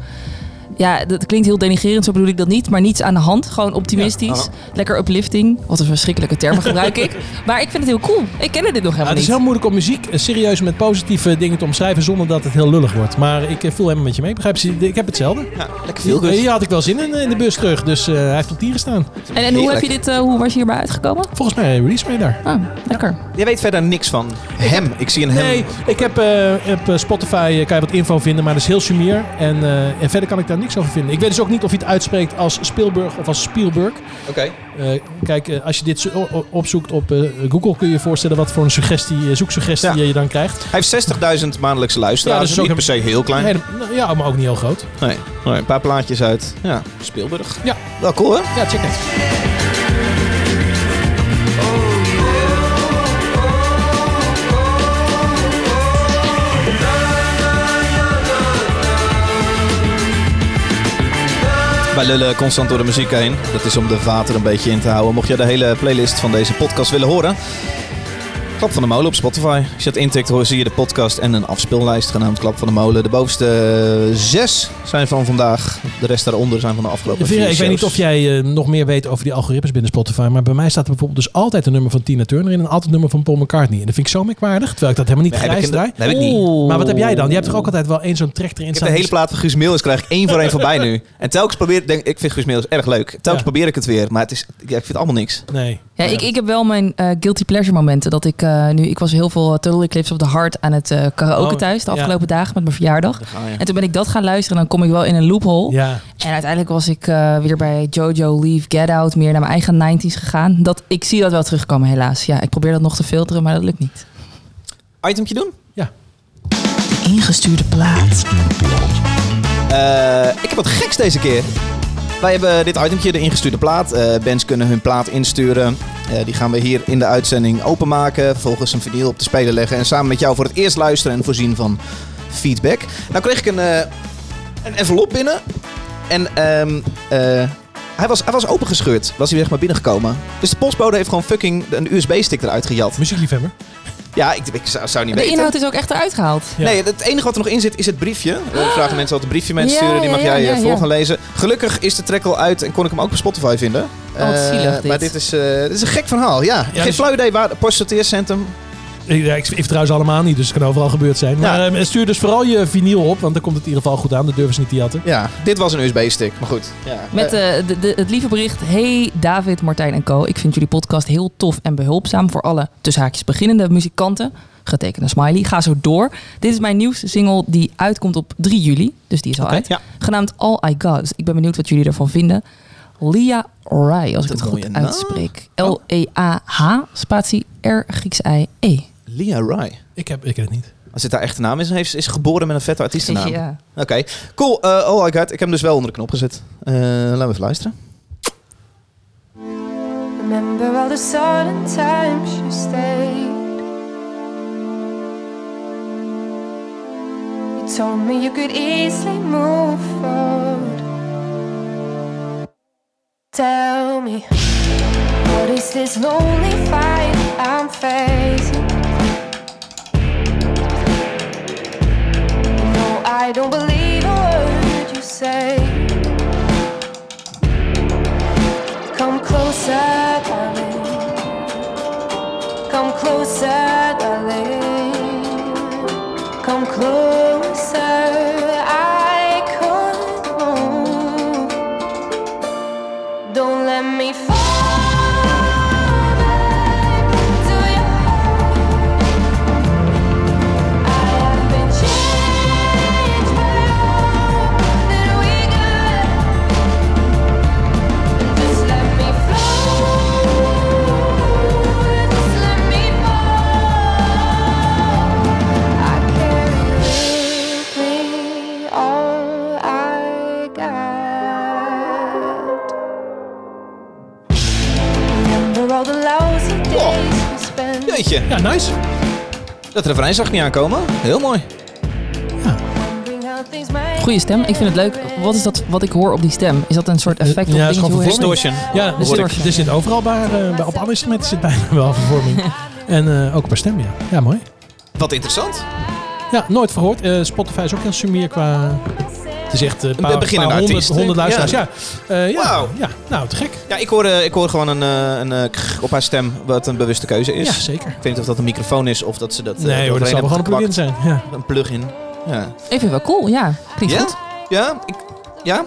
Ja, dat klinkt heel denigrerend, zo bedoel ik dat niet. Maar niets aan de hand. Gewoon optimistisch. Ja. Lekker uplifting. Wat een verschrikkelijke termen gebruik ik. Maar ik vind het heel cool. Ik kende dit nog Ja, helemaal het is niet. heel moeilijk om muziek eh, serieus met positieve dingen te omschrijven zonder dat het heel lullig wordt. Maar ik eh, voel helemaal met je mee. Begrijp je? Ik heb hetzelfde. Ja, lekker veel Hier, hier had ik wel zin in, eh, in de bus terug. Dus eh, hij heeft op 10 gestaan. En, en hoe heb je dit, eh, hoe was je hierbij uitgekomen? Volgens mij release mee daar. Ah, lekker. Jij weet verder niks van hem. Ik zie een hem. Nee, ik heb eh, op eh, Spotify eh, kan je wat info vinden, maar dat is heel sumier. En, eh, en verder kan ik daar niks niks over vinden. Ik weet dus ook niet of je het uitspreekt als Spielberg of als Spielberg. Oké. Eh, kijk, eh, als je dit opzoekt op eh, Google kun je je voorstellen wat voor een suggestie, zoeksuggestie Ja. je dan krijgt. Hij heeft 60.000 maandelijkse luisteraars. dat is ook niet per se heel klein. Nee, nou, ja, maar ook niet heel groot. Nee, nee, een paar plaatjes uit. Ja, Spielberg. Ja. Wel cool, hè? Ja, check het. Wij lullen constant door de muziek heen. Dat is om de vater een beetje in te houden. Mocht je de hele playlist van deze podcast willen horen... Klap van de Molen op Spotify. Als je dat intikt, hoor, zie je de podcast en een afspeellijst genaamd Klap van de Molen. De bovenste eh, zes zijn van vandaag. De rest daaronder zijn van de afgelopen Vera, ik weet niet of jij eh, nog meer weet over die algoritmes binnen Spotify. Maar bij mij staat er bijvoorbeeld dus altijd een nummer van Tina Turner in en altijd een nummer van Paul McCartney. En dat vind ik zo merkwaardig, terwijl ik dat helemaal niet Nee, ik grijs draai. heb ik niet. Maar wat heb jij dan? Je hebt toch ook altijd wel één zo'n trechter in Ik heb staan? de hele plaat van Guus Meeuwis krijg ik één voor één voorbij nu. En telkens probeer denk ik vind Guus Meeuwis erg leuk. Telkens Ja. probeer ik het weer, maar het is, ja, ik vind het allemaal niks. Nee. Ja, ik, ik heb wel mijn eh, guilty pleasure momenten. Dat ik eh, nu, ik was heel veel Total Eclipse of the Heart aan het eh karaoke Oh, thuis de ja. afgelopen dagen met mijn verjaardag. En toen ben ik dat gaan luisteren en dan kom ik wel in een loophole. Ja. En uiteindelijk was ik eh, weer bij Jojo, Leave, Get Out, meer naar mijn eigen 90s gegaan. Dat, ik zie dat wel terugkomen helaas. Ja, ik probeer dat nog te filteren, maar dat lukt niet. Itemtje doen? Ingestuurde plaat. Eh, ik heb wat geks deze keer. Wij hebben dit itemtje, de ingestuurde plaat. Eh bands kunnen hun plaat insturen. Eh, die gaan we hier in de uitzending openmaken. Vervolgens een vinyl op de speler leggen. En samen met jou voor het eerst luisteren en voorzien van feedback. Nou kreeg ik een, eh, een envelop binnen. En ehm, eh, hij, was, hij was opengescheurd. Was hij weg maar binnengekomen. Dus de postbode heeft gewoon fucking een USB-stick eruit gejat. Muziekliefhebber. Ja, ik, ik zou, zou niet De weten. inhoud is ook echt eruit gehaald. Ja. Nee, het enige wat er nog in zit is het briefje. We vragen mensen altijd een briefje mensen Ja, sturen. Die mag ja, jij ja, eh, voor ja. gaan lezen. Gelukkig is de track al uit en kon ik hem ook op Spotify vinden. Oh, wat Eh, zielig dit. Maar dit is, eh, dit is een gek verhaal, ja. Geen dus- flauw idee waar. Post sorteercentrum. Ik, ja, ik, ik ze allemaal niet, dus het kan overal gebeurd zijn. Maar eh, stuur dus vooral je vinyl op, want dan komt het in ieder geval goed aan. Dat durven ze niet te jatten. Ja, dit was een USB-stick. Maar goed. Ja. Met Eh, eh, de, de, het lieve bericht. Hey David, Martijn en Co. Ik vind jullie podcast heel tof en behulpzaam voor alle tussen haakjes beginnende muzikanten. Getekende smiley. Ga zo door. Dit is mijn nieuwste single die uitkomt op 3 juli. Dus die is al uit. ja. Genaamd All I Got. Dus ik ben benieuwd wat jullie ervan vinden. Lia Rai, als ik het goed uitspreek. L-E-A-H, spatie R, Grieks I, E. Lia Rai. Ik, heb, ik ken het niet. Als dit haar echte naam is, heeft, is ze geboren met een vette artiestennaam. Ja. Oké, cool. Eh oh, I got. Ik heb hem dus wel onder de knop gezet. Eh, laten we even luisteren. Remember all the sudden times you stayed. You told me you could easily move forward. Tell me, what is this lonely fight I'm facing? I don't believe a word you say. Come closer, darling. Come closer, Ja, nice. dat refrein zag ik niet aankomen. Heel mooi. Goeie stem, ik vind het leuk. Wat is dat wat ik hoor op die stem? Is dat een soort effect of Ja, het is gewoon? Distortion. Ja, er zit, Distortion. er zit overal bij, eh, bij, op alle instrumenten zit bijna wel vervorming. En eh, ook per stem, ja. Ja, mooi. Wat interessant. Ja, nooit verhoord. Eh, Spotify is ook heel sumier qua... Het is echt eh, een paar, beginnende paar honderd, artiest, honderd luisteraars. Ja, Eh, ja. Wauw. ja, nou, te gek. Ja, ik hoor, eh, ik hoor gewoon een, eh, een eh, krr op haar stem wat een bewuste keuze is. Ja, zeker. Ik weet niet of dat een microfoon is of dat ze dat. eh, Nee hoor, dat zal wel gewoon een plugin zijn. Ja. Een plugin. Ja. Ik vind het wel cool, ja. Klinkt Ja? goed. Ja? Ik, ja?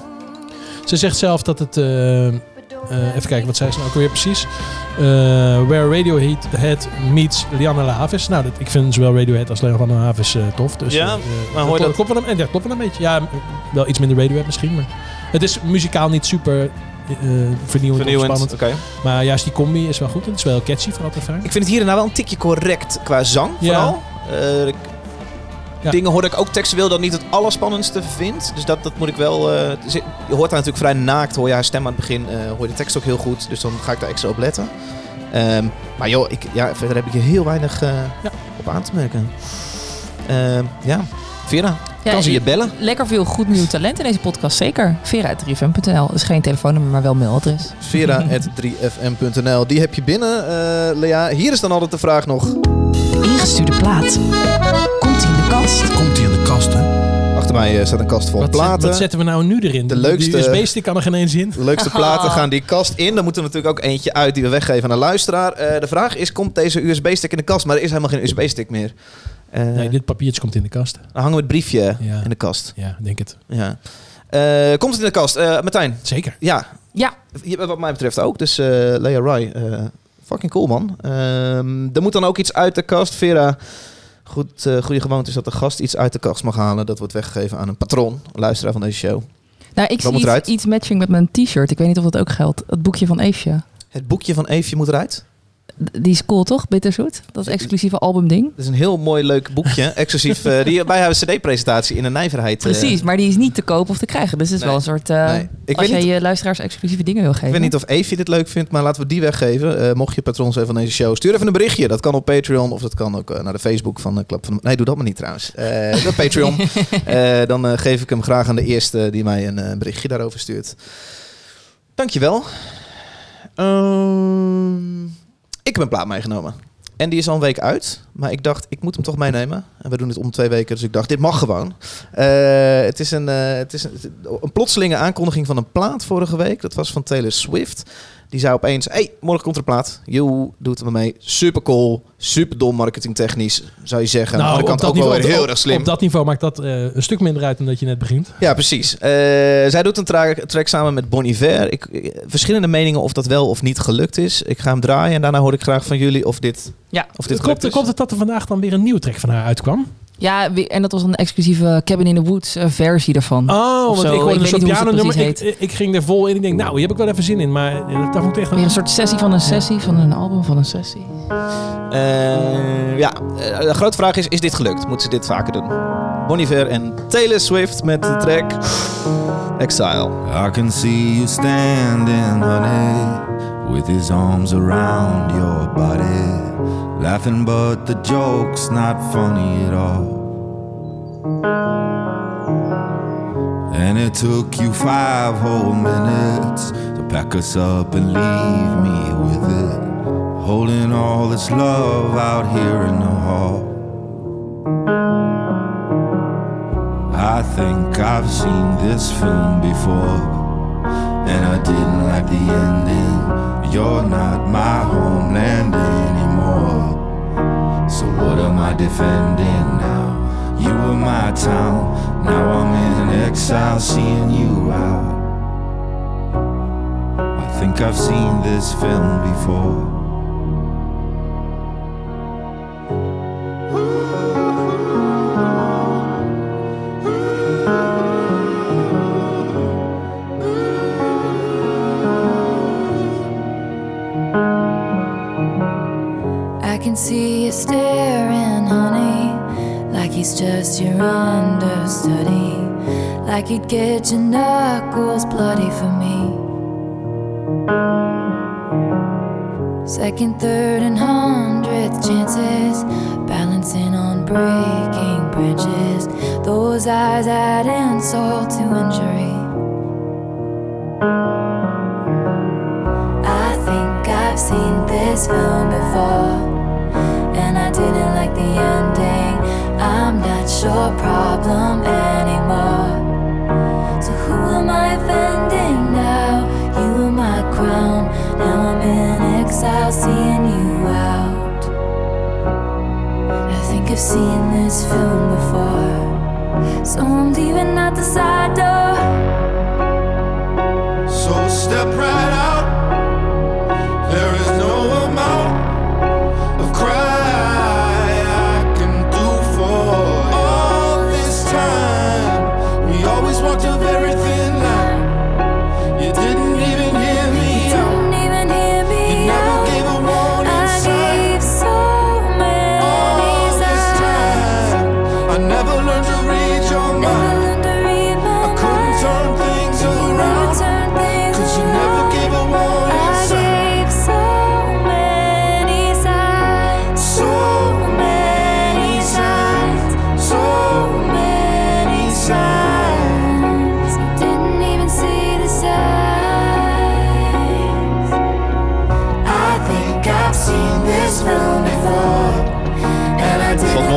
Ze zegt zelf dat het... eh, even kijken, wat zei ze nou ook weer precies? Eh, where Radiohead meets Lianne La Havas. Nou, dat, ik vind zowel Radiohead als Lianne La Havas eh, tof. Dus, Ja, eh, maar dat hoor dat- klopt wel een, en dat klopt wel een beetje. Ja, wel iets minder Radiohead misschien, maar het is muzikaal niet super eh, vernieuwend, of Vernieuwend, spannend. oké. Maar juist die combi is wel goed en het is wel catchy voor altijd vaak. Ik vind het hier en daar wel een tikje correct qua zang Ja. vooral. Eh, Ja. Dingen hoor ik ook textueel dat niet het allerspannendste vind. Dus dat, dat moet ik wel... eh, je hoort daar natuurlijk vrij naakt. Hoor je haar stem aan het begin. eh, hoor je de tekst ook heel goed. Dus dan ga ik daar extra op letten. Ehm, maar joh, ik, ja, verder heb ik hier heel weinig eh, Ja. op aan te merken. Ehm, ja, Vera, Ja, kan ze je bellen? Lekker veel goed nieuw talent in deze podcast, zeker. Vera.3fm.nl. Dat is geen telefoonnummer, maar wel mailadres. Vera.3fm.nl Die heb je binnen, eh, Lea. Hier is dan altijd de vraag nog. Ingestuurde plaat. Mij eh, staat een kast vol Wat, zet- platen. wat zetten we nou nu erin? De leukste- USB-stick kan er geen eens in. De leukste platen gaan die kast in. Dan moet er natuurlijk ook eentje uit die we weggeven aan de luisteraar. Eh, de vraag is, komt deze USB-stick in de kast? Maar er is helemaal geen USB-stick meer. Eh, Nee, dit papiertje komt in de kast. Dan hangen we het briefje Ja. in de kast. Ja, denk het. Ja. Eh, komt het in de kast? Eh Martijn? Zeker. Ja. Ja. Hier, Wat mij betreft ook. Dus eh Lea Rai, eh, fucking cool man. Ehm, er moet dan ook iets uit de kast. Vera, goed, eh, goede gewoonte is dat de gast iets uit de kast mag halen. Dat wordt weggegeven aan een patroon, een luisteraar van deze show. Nou, ik Wat zie iets, iets matching met mijn t-shirt. Ik weet niet of dat ook geldt. Het boekje van Eefje. Het boekje van Eefje moet eruit. Die is cool, toch? Bitterzoet? Dat exclusieve albumding. Dat is een heel mooi leuk boekje. Exclusief. eh, die bij haar cd-presentatie in de Nijverheid. eh, Precies, maar die is niet te kopen of te krijgen. Dus het is Nee. wel een soort... Nee. Ik als weet jij niet- je luisteraars exclusieve dingen wil geven. Ik weet niet of Eefje dit leuk vindt, maar laten we die weggeven. Mocht je patroon zijn van deze show, stuur even een berichtje. Dat kan op Patreon of dat kan ook naar de Facebook van de Klap van. Nee, doe dat maar niet trouwens. Op Patreon. Dan geef ik hem graag aan de eerste die mij een berichtje daarover stuurt. Dankjewel. Ehm ik heb een plaat meegenomen. En die is al een week uit. Maar ik dacht, ik moet hem toch meenemen. En we doen het om twee weken, dus ik dacht, dit mag gewoon. Eh, het is, een, eh, het is een, een plotselinge aankondiging van een plaat vorige week. Dat was van Taylor Swift. Die zei opeens, hey, morgen komt er een plaat. Joe, doet maar mee. Super cool, super dom marketingtechnisch, zou je zeggen. Nou, aan de kant ook wel weer heel op- erg slim. Op dat niveau maakt dat eh, een stuk minder uit dan dat je net begint. Ja, precies. Eh, zij doet een tra- track samen met Bon Iver. Ik, ik- verschillende meningen of dat wel of niet gelukt is. Ik ga hem draaien en daarna hoor ik graag van jullie of dit, Ja. of dit Klopt, klopt het dat er vandaag dan weer een nieuwe track van haar uitkwam? Ja, en dat was een exclusieve Cabin in the Woods eh, versie ervan. Oh, want ik hoorde een weet soort pianonummer. precies Ik, ik ging er vol in. Ik denk, nou, hier heb ik wel even zin in. Maar eh, daar moet ik echt Weer een soort sessie van een sessie, van een album van een sessie. Eh, ja, de grote vraag is, is dit gelukt? Moet ze dit vaker doen? Bon Iver en Taylor Swift met de track Exile. I can see you standing, honey, with his arms around your body, laughing, but the joke's not funny at all. And it took you five whole minutes to pack us up and leave me with it, holding all this love out here in the hall. I think I've seen this film before, and I didn't like the ending. You're not my homeland anymore. So what am I defending now? You were my town, now I'm in exile, seeing you out. I think I've seen this film before. Can see you staring, honey, like he's just your understudy, like he'd get your knuckles bloody for me. Second, third, and hundredth chances, balancing on breaking branches. Those eyes add insult to injury. I think I've seen this film before, didn't like the ending. I'm not your problem anymore. So who am I offending now? You were my crown, now I'm in exile, seeing you out. I think I've seen this film before, so I'm leaving out the side door. So step right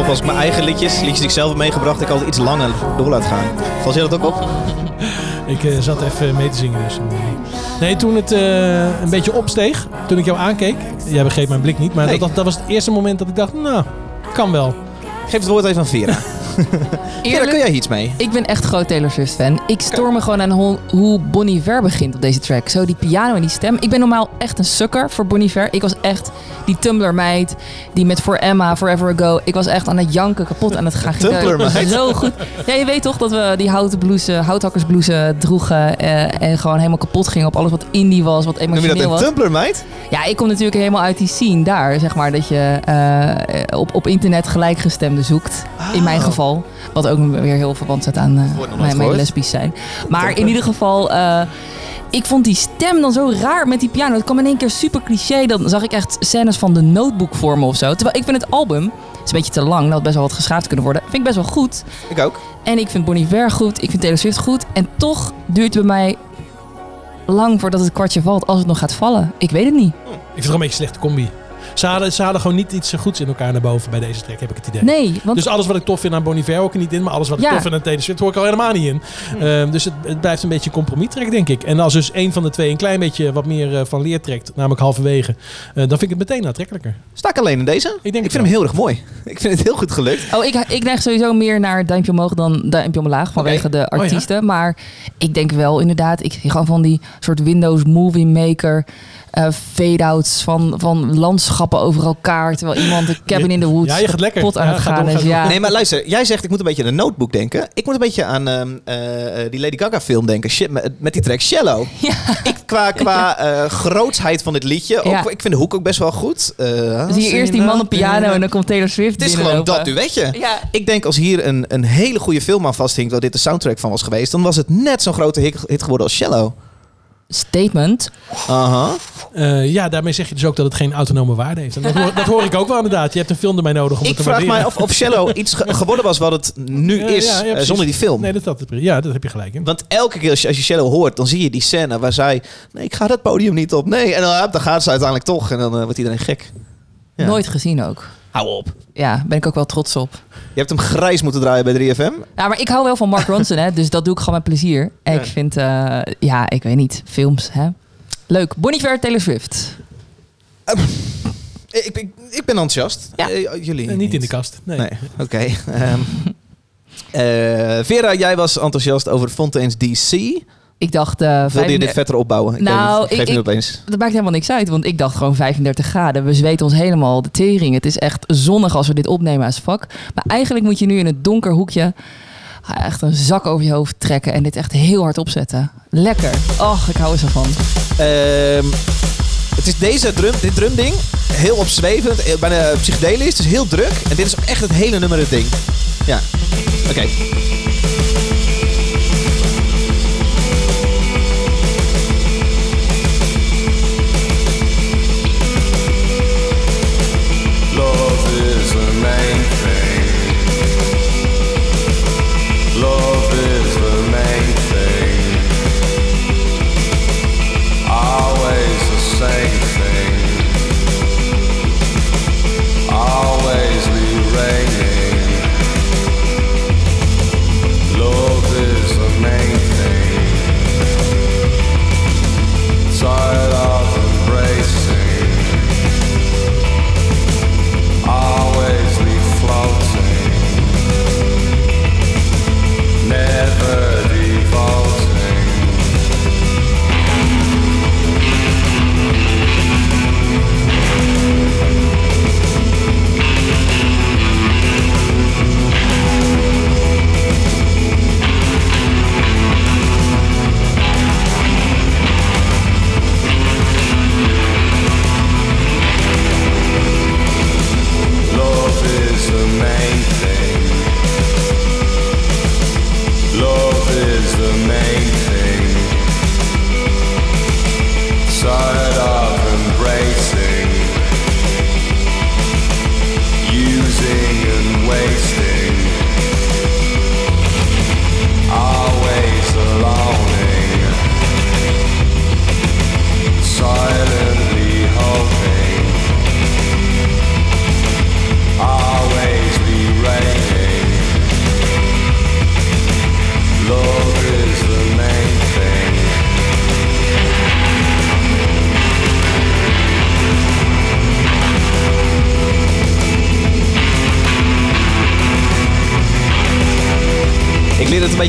op als ik mijn eigen liedjes, liedjes die ik zelf heb meegebracht, ik altijd iets langer door laat gaan. Valt je dat ook op? Ik eh, zat even mee te zingen dus. Nee, toen het eh, een beetje opsteeg, toen ik jou aankeek. Jij begreep mijn blik niet, maar Nee. dat, dat was het eerste moment dat ik dacht, nou, kan wel. Geef het woord even aan Vera. Vera, kun jij iets mee? Ik ben echt groot Taylor Swift fan. Ik stoor me gewoon aan hoe, hoe Bon Iver begint op deze track. Zo die piano en die stem. Ik ben normaal echt een sukker voor Bon Iver. Ik was echt die Tumblr meid die met For Emma, Forever Ago. Ik was echt aan het janken, kapot aan het gaan. Tumblr meid? Zo goed. Ja, je weet toch dat we die houten blouse, houthakkersblouse droegen eh, en gewoon helemaal kapot gingen op alles wat indie was, wat Noem je emotioneel dat was. een Tumblr, meid? Ja, ik kom natuurlijk helemaal uit die scene daar, zeg maar, dat je eh, op, op internet gelijkgestemden zoekt. In mijn geval. Wat ook weer heel verwant staat aan eh, nooit mijn, mijn lesbisch zijn. Maar in ieder geval, eh, ik vond die stem dan zo raar met die piano. Het kwam in één keer super cliché. Dan zag ik echt scènes van de notebook voor me of zo. Terwijl ik vind het album, is een beetje te lang, dat had best wel wat geschaafd kunnen worden. Vind ik best wel goed. Ik ook. En ik vind Bonnie Iver goed. Ik vind Taylor Swift goed. En toch duurt het bij mij lang voordat het kwartje valt, als het nog gaat vallen. Ik weet het niet. Ik vind het een beetje een slechte combi. Ze hadden, ze hadden gewoon niet iets goeds in elkaar naar boven bij deze track, heb ik het idee. Nee, want Dus alles wat ik tof vind aan Bon Iver hoor ik er niet in. Maar alles wat ik Ja. tof vind aan Taylor Swift hoor ik al helemaal niet in. Ehm, dus het, het blijft een beetje een compromis track, denk ik. En als dus één van de twee een klein beetje wat meer eh, van leer trekt, namelijk halverwege, eh, dan vind ik het meteen aantrekkelijker. Sta ik alleen in deze? Ik denk Ik vind hem heel erg mooi. Ik vind het heel goed gelukt. Oh, ik, ik neig sowieso meer naar duimpje omhoog dan duimpje omlaag vanwege de Oh ja? artiesten. Maar ik denk wel inderdaad, ik zie gewoon van die soort Windows Movie Maker eh, fade-outs van, van landschappen over elkaar. Terwijl iemand de cabin in the woods Ja, je gaat lekker. kapot aan Ja, het ga gaan door, is. Ja. Nee, maar luister. Jij zegt ik moet een beetje aan een notebook denken. Ik moet een beetje aan ehm, eh, eh, die Lady Gaga film denken. Shit, met, met die track Shallow. Ik, qua qua eh, grootsheid van dit liedje. Ook, Ja. Ik vind de hoek ook best wel goed. Eh, zie je eerst die man op piano en dan komt Taylor Swift Het is gewoon dat duetje. Ja. Ik denk als hier een, een hele goede film aan vasthinkt, waar dit de soundtrack van was geweest, dan was het net zo'n grote hit, hit geworden als Shallow. Statement. Aha. Eh, ja, daarmee zeg je dus ook dat het geen autonome waarde heeft. En dat, hoor, dat hoor ik ook wel inderdaad. Je hebt een film erbij nodig om Ik het te vraag waarderen. mij of, of Shallow iets ge- geworden was wat het nu Ja, is ja, ja, eh, zonder die film. Nee, dat, dat, ja, dat heb je gelijk in. Want elke keer als je, als je Shallow hoort, dan zie je die scène waar zij... Nee, ik ga dat podium niet op. Nee. En dan, dan gaat ze uiteindelijk toch. En dan eh, wordt iedereen gek. Ja. Nooit gezien ook. Hou op. Ja, ben ik ook wel trots op. Je hebt hem grijs moeten draaien bij 3FM. Ja, maar ik hou wel van Mark Ronson, hè, dus dat doe ik gewoon met plezier. En Ja. ik vind, eh, ja, ik weet niet, films, hè. Leuk. Bonnie Iver, Taylor Swift. Ik, ik, ik ben enthousiast. Ja. Eh, jullie Eh, niet in de kast. Nee. Nee, oké. Ehm, eh, Vera, jij was enthousiast over Fontaine's DC. Ik dacht... eh Wilde je 35 dit verder opbouwen? Ik Nou, weet niet. ik- geef nu opeens. Dat maakt helemaal niks uit, want ik dacht gewoon 35 graden. We zweten ons helemaal de tering. Het is echt zonnig als we dit opnemen als vak. Maar eigenlijk moet je nu in het donker hoekje ah, echt een zak over je hoofd trekken en dit echt heel hard opzetten. Lekker. Och, ik hou er zo van. Ehm, het is deze drum, dit drumding, heel opzwevend, eh, bijna psychedelisch. Het is heel druk. En dit is ook echt het hele nummer het ding. Ja, oké.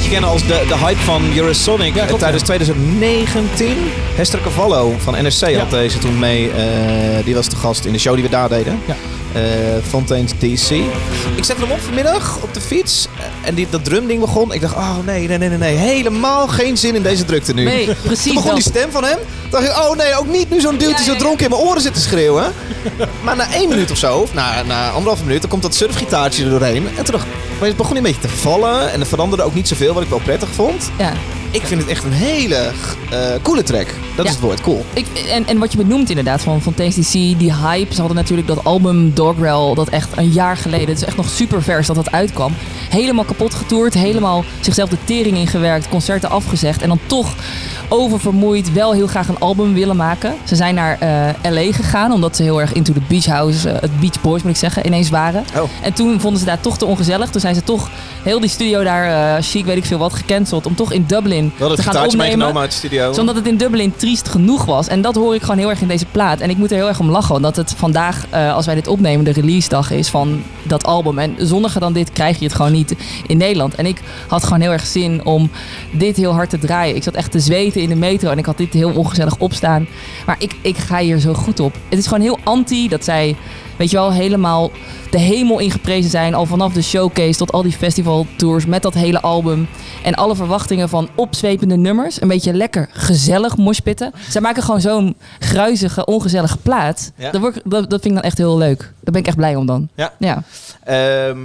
Beetje kennen als de, de hype van Eurosonic. Ja, klopt, Tijdens ja. 2019. Hester Cavallo van NRC had deze toen mee. eh, die was de gast in de show die we daar deden. Ja. Eh, Fontaine's DC. Ik zette hem op vanmiddag op de fiets. En die, dat drumding begon. Ik dacht, oh nee, nee, nee, nee. Helemaal geen zin in deze drukte nu. Nee, Toen precies begon die stem van hem. Toen dacht ik, oh nee, ook niet nu zo'n dude die zo dronken in mijn oren zit te schreeuwen. Maar na één minuut of zo, of na, na anderhalve minuut, dan komt dat surfgitaartje er doorheen. En toen dacht maar het begon een beetje te vallen. En er veranderde ook niet zoveel, wat ik wel prettig vond. Ja. Ik vind het echt een hele eh, coole track. Dat Ja. is het woord, cool. Ik, en, en wat je benoemt inderdaad van, van TCC, die hype. Ze hadden natuurlijk dat album Dogrel, dat echt een jaar geleden, het is echt nog super vers dat dat uitkwam. Helemaal kapot getoerd, helemaal zichzelf de tering ingewerkt, concerten afgezegd. En dan toch oververmoeid wel heel graag een album willen maken. Ze zijn naar eh, LA gegaan, omdat ze heel erg into the beach house, eh, het Beach Boys moet ik zeggen, ineens waren. Oh. En toen vonden ze daar toch te ongezellig. Toen zijn ze toch heel die studio daar, chic weet ik veel wat, gecanceld. Om toch in Dublin te gaan opnemen. meegenomen uit de studio. Zodat het in Dublin triest genoeg was. En dat hoor ik gewoon heel erg in deze plaat. En ik moet er heel erg om lachen. Omdat het vandaag, eh, als wij dit opnemen, de release dag is van dat album. En zonniger dan dit krijg je het gewoon niet in Nederland. En ik had gewoon heel erg zin om dit heel hard te draaien. Ik zat echt te zweten in de metro. En ik had dit heel ongezellig opstaan. Maar ik, ik ga hier zo goed op. Het is gewoon heel anti dat zij... Weet je wel, helemaal de hemel ingeprezen zijn. Al vanaf de showcase tot al die festivaltours met dat hele album. En alle verwachtingen van opzwepende nummers. Een beetje lekker gezellig moshpitten. Zij maken gewoon zo'n gruizige, ongezellige plaat. Ja. Dat, word ik- dat, dat vind ik dan echt heel leuk. Daar ben ik echt blij om dan. Ja. ja. Ehm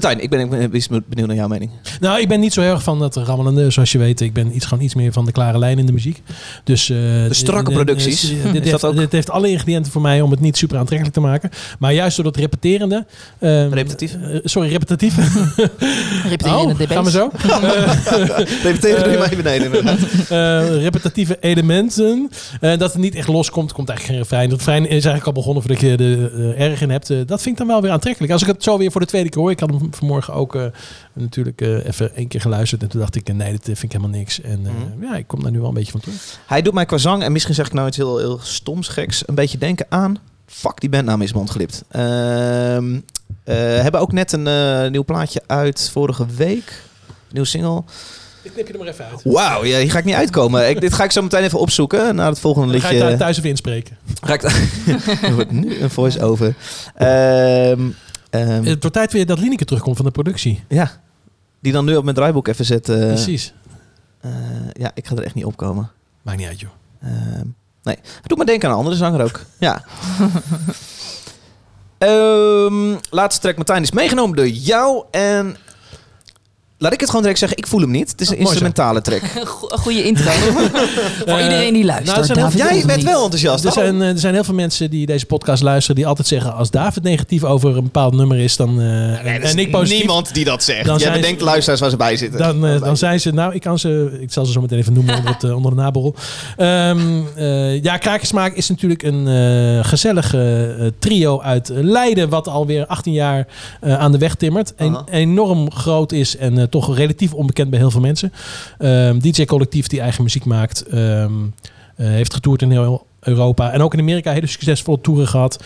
Martijn, ik ben, ik ben benieuwd naar jouw mening. Nou, ik ben niet zo erg van dat rammelende, zoals je weet. Ik ben iets, gewoon iets meer van de klare lijn in de muziek. Dus, eh, de strakke producties. Dit, heeft, dat ook? dit heeft alle ingrediënten voor mij om het niet super aantrekkelijk te maken. Maar juist door dat repeterende... ehm, Repetitief? eh, sorry, repetitief. Repeterende oh, gaan we zo? Repeteren doe je Eh, mij beneden. eh, repetitieve elementen. Dat het niet echt loskomt, komt eigenlijk geen refrein. Het refrein is eigenlijk al begonnen voordat je er erg in hebt. Dat vind ik dan wel weer aantrekkelijk. Als ik het zo weer voor de tweede keer hoor. Ik had hem vanmorgen ook eh, natuurlijk eh, even één keer geluisterd. En toen dacht ik, eh, nee, dit vind ik helemaal niks. En Mhm. ja, ik kom daar nu wel een beetje van terug. Hij doet mij qua zang, en misschien zeg ik nou iets heel, heel stoms geks, een beetje denken aan... Fuck, die bandnaam is me ontglipt. Ehm eh, hebben ook net een nieuw plaatje uit vorige week. Nieuw single. Ik knip je er maar even uit. Wauw, ja, hier ga ik niet uitkomen. Ik, dit ga ik zo meteen even opzoeken na het volgende Dan ga je liedje. daar thuis even inspreken. Ga ik wordt nu een voice-over. Ehm, ehm, Het wordt tijd weer dat Lineke terugkomt van de productie. ja, die dan nu op mijn draaiboek even zetten. Precies. Eh, ja, ik ga er echt niet opkomen. Maakt niet uit, joh. Ehm, nee, doet me denken aan een andere zanger ook. Ja. Ehm, laatste track, Martijn, is meegenomen door jou. En laat ik het gewoon direct zeggen, ik voel hem niet. Het is een Oh, instrumentale track. Goede intro. Voor iedereen die luistert. nou, David Jij bent wel enthousiast. Er Oh. zijn, eh, er zijn heel veel mensen die deze podcast luisteren... die altijd zeggen, als David negatief over een bepaald nummer is... dan, eh, Nee, en, is en ik positief... niemand die dat zegt. Dan Jij bedenkt ze- luisteraars waar ze bij zitten. Dan, eh, dan zijn ze, nou, ik kan ze, ik zal ze zo meteen even noemen onder, het, onder de naborrel. Ehm, eh, ja, Krakersmaak is natuurlijk een gezellige eh, trio uit Leiden, wat alweer 18 jaar eh, aan de weg timmert. En enorm groot is en toch relatief onbekend bij heel veel mensen. Ehm, DJ-collectief die eigen muziek maakt, ehm, eh, heeft getoerd in heel Europa en ook in Amerika hele succesvolle toeren gehad.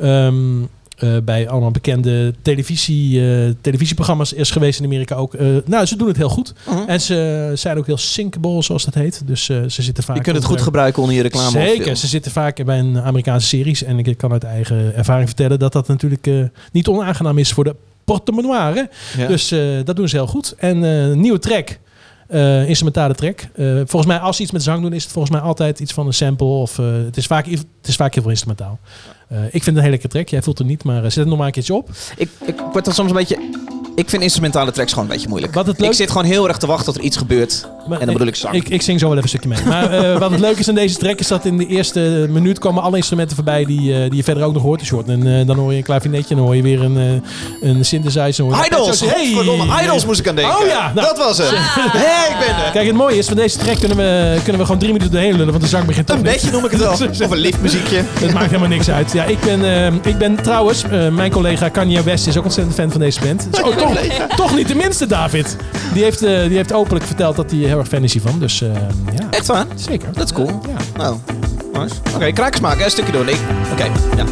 Ehm, eh, bij allemaal bekende televisie, eh, televisieprogramma's is geweest in Amerika ook. Nou, ze doen het heel goed. Mhm. En ze zijn ook heel sinkable, zoals dat heet. Dus ze zitten vaak... Je kunt het goed gebruiken onder je reclame. Zeker, ze zitten vaak bij een Amerikaanse series. En ik kan uit eigen ervaring vertellen dat dat natuurlijk niet onaangenaam is voor de portemonnee. Ja. Dus eh, dat doen ze heel goed. En een nieuwe track, eh, instrumentale track. Volgens mij, als ze iets met zang doen, is het volgens mij altijd iets van een sample. Of het, is vaak, het is vaak heel veel instrumentaal. Ik vind het een hele lekkere track. Jij voelt het niet, maar zet het nog maar een keertje op. Ik, ik word dan soms een beetje... Ik vind instrumentale tracks gewoon een beetje moeilijk. Wat het leuk- Ik zit gewoon heel erg te wachten tot er iets gebeurt. Maar en dan bedoel ik zang. Ik, ik zing zo wel even een stukje mee. Maar eh, wat het leuke is aan deze track is dat in de eerste minuut komen alle instrumenten voorbij die, eh, die je verder ook nog hoort. Dus hoort een, eh, dan hoor je een klavinetje, dan hoor je weer een, een synthesizer. hoor Idols! Hey! Idols moest ik aan denken. Oh ja, nou. Dat was het. Hé, ik ben er. Kijk, het mooie is, van deze track kunnen we, kunnen we gewoon drie minuten doorheen lullen, want de zang begint toch Een beetje noem ik het wel. Of een liftmuziekje. Het maakt helemaal niks uit. Ja, ik ben, ik ben trouwens, mijn collega Kanye West is ook ontzettend fan van deze band. Dus ook toch, toch niet de minste, David. Die heeft, eh, die heeft openlijk verteld dat hij heel erg fan is hiervan. Dus eh, ja, Echt waar? zeker. Dat is cool. Ja. Nou, nice. Oké, krakers maken. Een stukje doen. Oké, ja.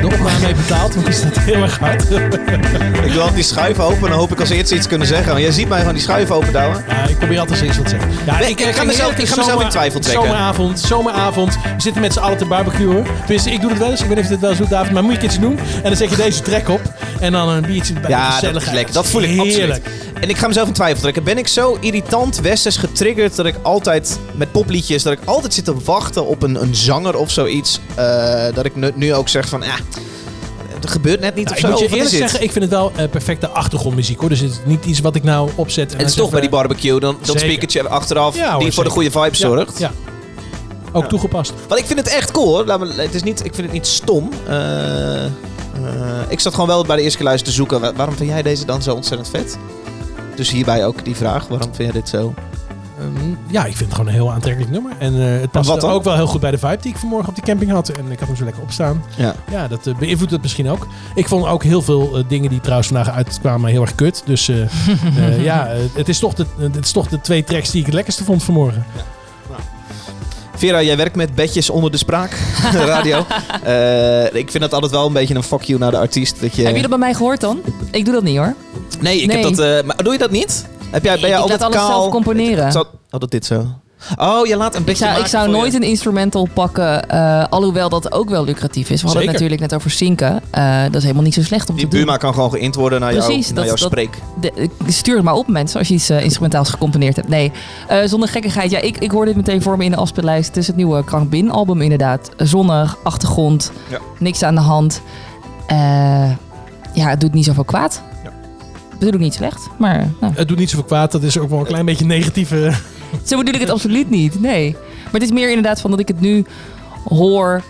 De opname heeft betaald, want die staat heel erg hard. Ik doe altijd die schuif open en dan hoop ik als eerste iets kunnen zeggen. Want jij ziet mij gewoon die schuif open douwen. Ja, ik probeer altijd eens wat te zeggen. Ja, Nee, ik ga mezelf- ik ga mezelf in twijfel trekken. Zomeravond, zomeravond. We zitten met z'n allen te barbecuen. Tenminste, ik doe het wel eens. Ik weet niet of je het wel eens doet, David. Maar moet je keertje doen. En dan zet je deze track op. En dan een biertje erbij. Ja, dat is Gezelligheid. lekker. Dat voel ik Heerlijk. absoluut. En ik ga mezelf in twijfel trekken. Ben ik zo irritant westers getriggerd dat ik altijd met popliedjes, dat ik altijd zit te wachten op een, een zanger of zoiets. eh, dat ik nu, nu ook zeg van, ja, er gebeurt net niet Nou, of ik moet je eerlijk zeggen, ik vind het wel eh, perfecte achtergrondmuziek hoor. Dus het is niet iets wat ik nou opzet. En het is toch bij die barbecue, dan dat speakertje achteraf, Ja, hoor, die voor de goede vibe Ja, zorgt. Ja, Ook toegepast. Want ik vind het echt cool hoor. Laat me, het is niet, ik vind het niet stom. Eh, eh, ik zat gewoon wel bij de eerste keer luisteren te zoeken. wa- Waarom vind jij deze dan zo ontzettend vet? Dus hierbij ook die vraag. Waarom vind jij dit zo? Ehm, ja, ik vind het gewoon een heel aantrekkelijk nummer. En eh, het past ook wel heel goed bij de vibe die ik vanmorgen op die camping had. En ik had hem zo lekker opstaan. Ja. Ja, dat eh, beïnvloedt het misschien ook. Ik vond ook heel veel eh, dingen die trouwens vandaag uitkwamen heel erg kut. Dus ja, het, is toch de, het is toch de twee tracks die ik het lekkerste vond vanmorgen. Vera, jij werkt met bedjes onder de spraak. radio. Eh, ik vind dat altijd wel een beetje een fuck you naar de artiest. Dat je... Heb je dat bij mij gehoord dan? Ik doe dat niet hoor. Nee, ik Nee. heb dat. eh, maar doe je dat niet? Heb jij, ben jij ik altijd laat alles kaal? zelf componeren. Dat dit zo. Oh, je laat een Ik beetje. zou, ik zou voor je- nooit een instrumental pakken, eh, alhoewel dat ook wel lucratief is. We hadden het natuurlijk net over zinken. Eh, dat is helemaal niet zo slecht om Die te doen. Buma kan gewoon geïnt worden naar, jou, naar jouw dat- spreek. De, ik- stuur het maar op mensen als je iets eh, instrumentaals gecomponeerd hebt. Nee, eh, zonder gekkigheid. Ja, ik, ik hoor dit meteen voor me in de afspeellijst. Het is het nieuwe Krank Bin album inderdaad. Zonnig, achtergrond, Ja. niks aan de hand. Eh, ja, het doet niet zoveel kwaad. Het doet ook niet slecht, maar nou, Het doet niet zoveel kwaad. Dat is ook wel een klein beetje negatieve... zo bedoel ik het absoluut niet. Nee. Maar het is meer inderdaad van dat ik het nu hoor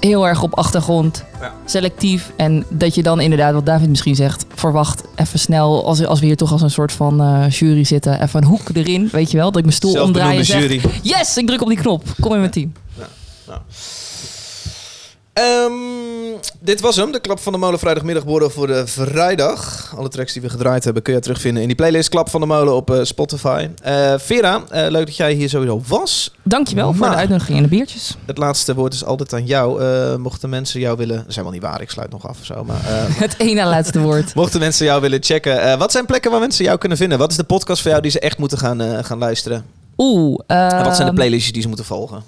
heel erg op achtergrond. Ja. Selectief. En dat je dan inderdaad, wat David misschien zegt, verwacht even snel, als, als we hier toch als een soort van eh, jury zitten, even een hoek erin. Weet je wel? Dat ik mijn stoel omdraai en Zelfbenoemde zeg, jury. yes, ik druk op die knop. Kom in mijn team. Ehm, dit was hem, de Klap van de Molen vrijdagmiddagborrel voor de vrijdag. Alle tracks die we gedraaid hebben kun je terugvinden in die playlist Klap van de Molen op eh, Spotify. Eh, Vera, eh, leuk dat jij hier sowieso was. Dankjewel voor Maar- de uitnodiging en de biertjes. Het laatste woord is altijd aan jou. Mochten mensen jou willen... Dat is helemaal niet waar, ik sluit nog af of zo. Maar, Het ene laatste woord. mochten mensen jou willen checken. wat zijn plekken waar mensen jou kunnen vinden? Wat is de podcast voor jou die ze echt moeten gaan, gaan luisteren? Oeh. En wat zijn de ehm, playlistjes die ze moeten volgen?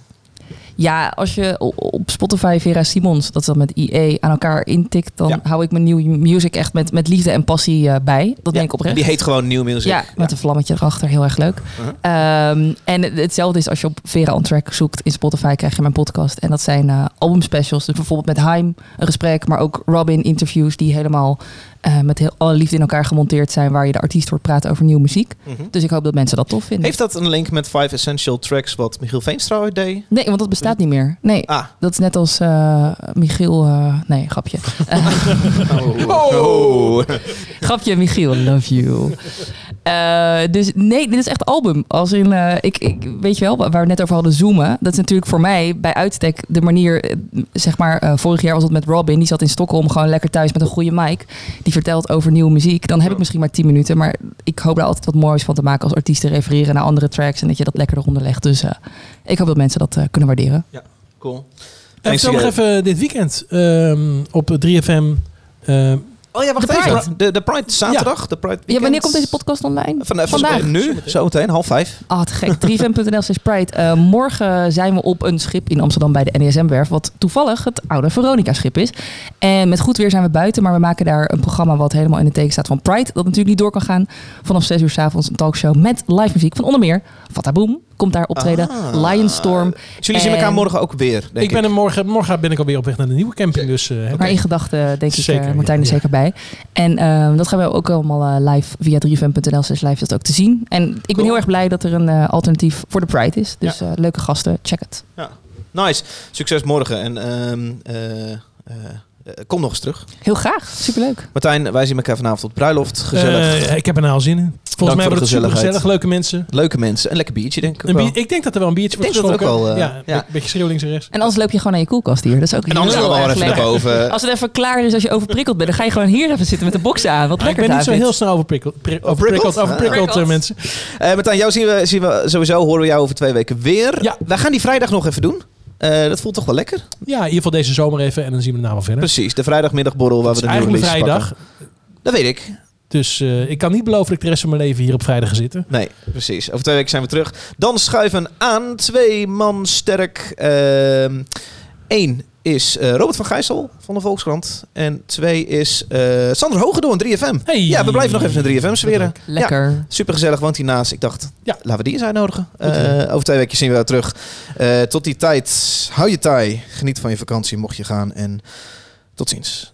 Ja, als je op Spotify Vera Simons, dat is dan met IE, aan elkaar intikt, dan Ja. hou ik mijn nieuwe music echt met, met liefde en passie eh, bij. Dat denk ik oprecht. Die heet gewoon New Music. Ja, met een vlammetje erachter. Heel erg leuk. Uh-huh. Ehm, en het- hetzelfde is als je op Vera on Track zoekt in Spotify, krijg je mijn podcast. En dat zijn eh albumspecials. Dus bijvoorbeeld met Haim een gesprek, maar ook Robin interviews die helemaal eh, met heel, alle liefde in elkaar gemonteerd zijn, waar je de artiest hoort praten over nieuwe muziek. Mhm. Dus ik hoop dat mensen dat tof vinden. Heeft dat een link met Five Essential Tracks wat Michiel Veenstra ooit deed? Nee, want dat bestaat niet meer. Nee, Ah. dat is net als eh, Michiel. eh, nee, grapje. Oh. Grapje, Michiel, love you. Eh, dus nee, dit is echt album. Als in, eh, ik, ik, weet je wel, waar we het net over hadden, zoomen. Dat is natuurlijk voor mij bij uitstek de manier, eh, zeg maar, eh, vorig jaar was het met Robin. Die zat in Stockholm gewoon lekker thuis met een goede mic. Die vertelt over nieuwe muziek. Dan heb ik misschien maar 10 minuten. Maar ik hoop daar altijd wat moois van te maken als artiesten refereren naar andere tracks. En dat je dat lekker eronder legt. Dus eh, ik hoop dat mensen dat eh, kunnen waarderen. Cool. En vertel nog even dit weekend ehm, op 3FM. Oh ja, wacht De even. Pride. De, de Pride zaterdag. De Pride Ja, wanneer weekend. komt deze podcast online? Van, van, Vandaag. Nu, zometeen, half vijf. Ah, te gek. 3fm.nl slash Pride. Eh, morgen zijn we op een schip in Amsterdam bij de NESM-werf. Wat toevallig het oude Veronica-schip is. En met goed weer zijn we buiten. Maar we maken daar een programma wat helemaal in de teken staat van Pride. Dat natuurlijk niet door kan gaan. Vanaf 6 uur s avonds een talkshow met live muziek van onder meer Fataboom. Komt daar optreden. Ah. Lionstorm. Jullie zien En- elkaar morgen ook weer, denk ik ben er morgen, morgen ben ik alweer op weg naar de nieuwe camping. Dus, eh, heb Maar in gedachten denk ik Zeker, eh, Martijn er ja, zeker bij. En ehm, dat gaan we ook allemaal eh, live via 3fm.nl slash live dat ook te zien. En ik ben heel erg blij dat er een eh, alternatief voor de Pride is. Dus leuke gasten, check het. Ja. Nice. Succes morgen. En ehm, eh, eh, eh, kom nog eens terug. Heel graag, superleuk. Martijn, wij zien elkaar vanavond op bruiloft. Gezellig. Eh, ik heb er nou al zin in. Volgens mij voor wordt de het gezellig. Leuke mensen. Leuke mensen. Een lekker biertje, denk ik. Een bier- ik denk dat er wel een biertje Ik wordt denk dat ook wel, eh, ja, ja. een beetje schreeuw links en rechts. En anders loop je gewoon naar je koelkast hier. Dat is ook En anders heel gaan we gewoon erg even naar boven. Als het even klaar is, als je overprikkeld bent, dan ga je gewoon hier even zitten met de box aan. Wat ik lekker, ben niet zo heel snel overprikkeld. pri- Overprikkeld, Ah. overprikkeld eh, Prikkeld. mensen. Eh Martijn, jou zien we, zien we sowieso, horen we jou over twee weken weer. Ja. Wij gaan die vrijdag nog even doen. Eh, dat voelt toch wel lekker? Ja, in ieder geval deze zomer even en dan zien we daarna wel verder. Precies, de vrijdagmiddagborrel waar we de nieuwe vrijdag. pakken. Dat weet ik. Dus eh, ik kan niet beloven dat ik de rest van mijn leven hier op vrijdag ga zitten. Nee, precies. Over twee weken zijn we terug. Dan schuiven aan twee man sterk. Eén is eh, Robert van Gijssel van de Volkskrant. En twee is eh Sander Hogedoorn, 3FM. Hey. Ja, we blijven nog even in 3FM sferen. Lekker. Super gezellig, woont hiernaast. Ik dacht, Ja. laten we die eens uitnodigen. Eh, over twee weken zien we jou terug. Tot die tijd, hou je taai. Geniet van je vakantie mocht je gaan. En tot ziens.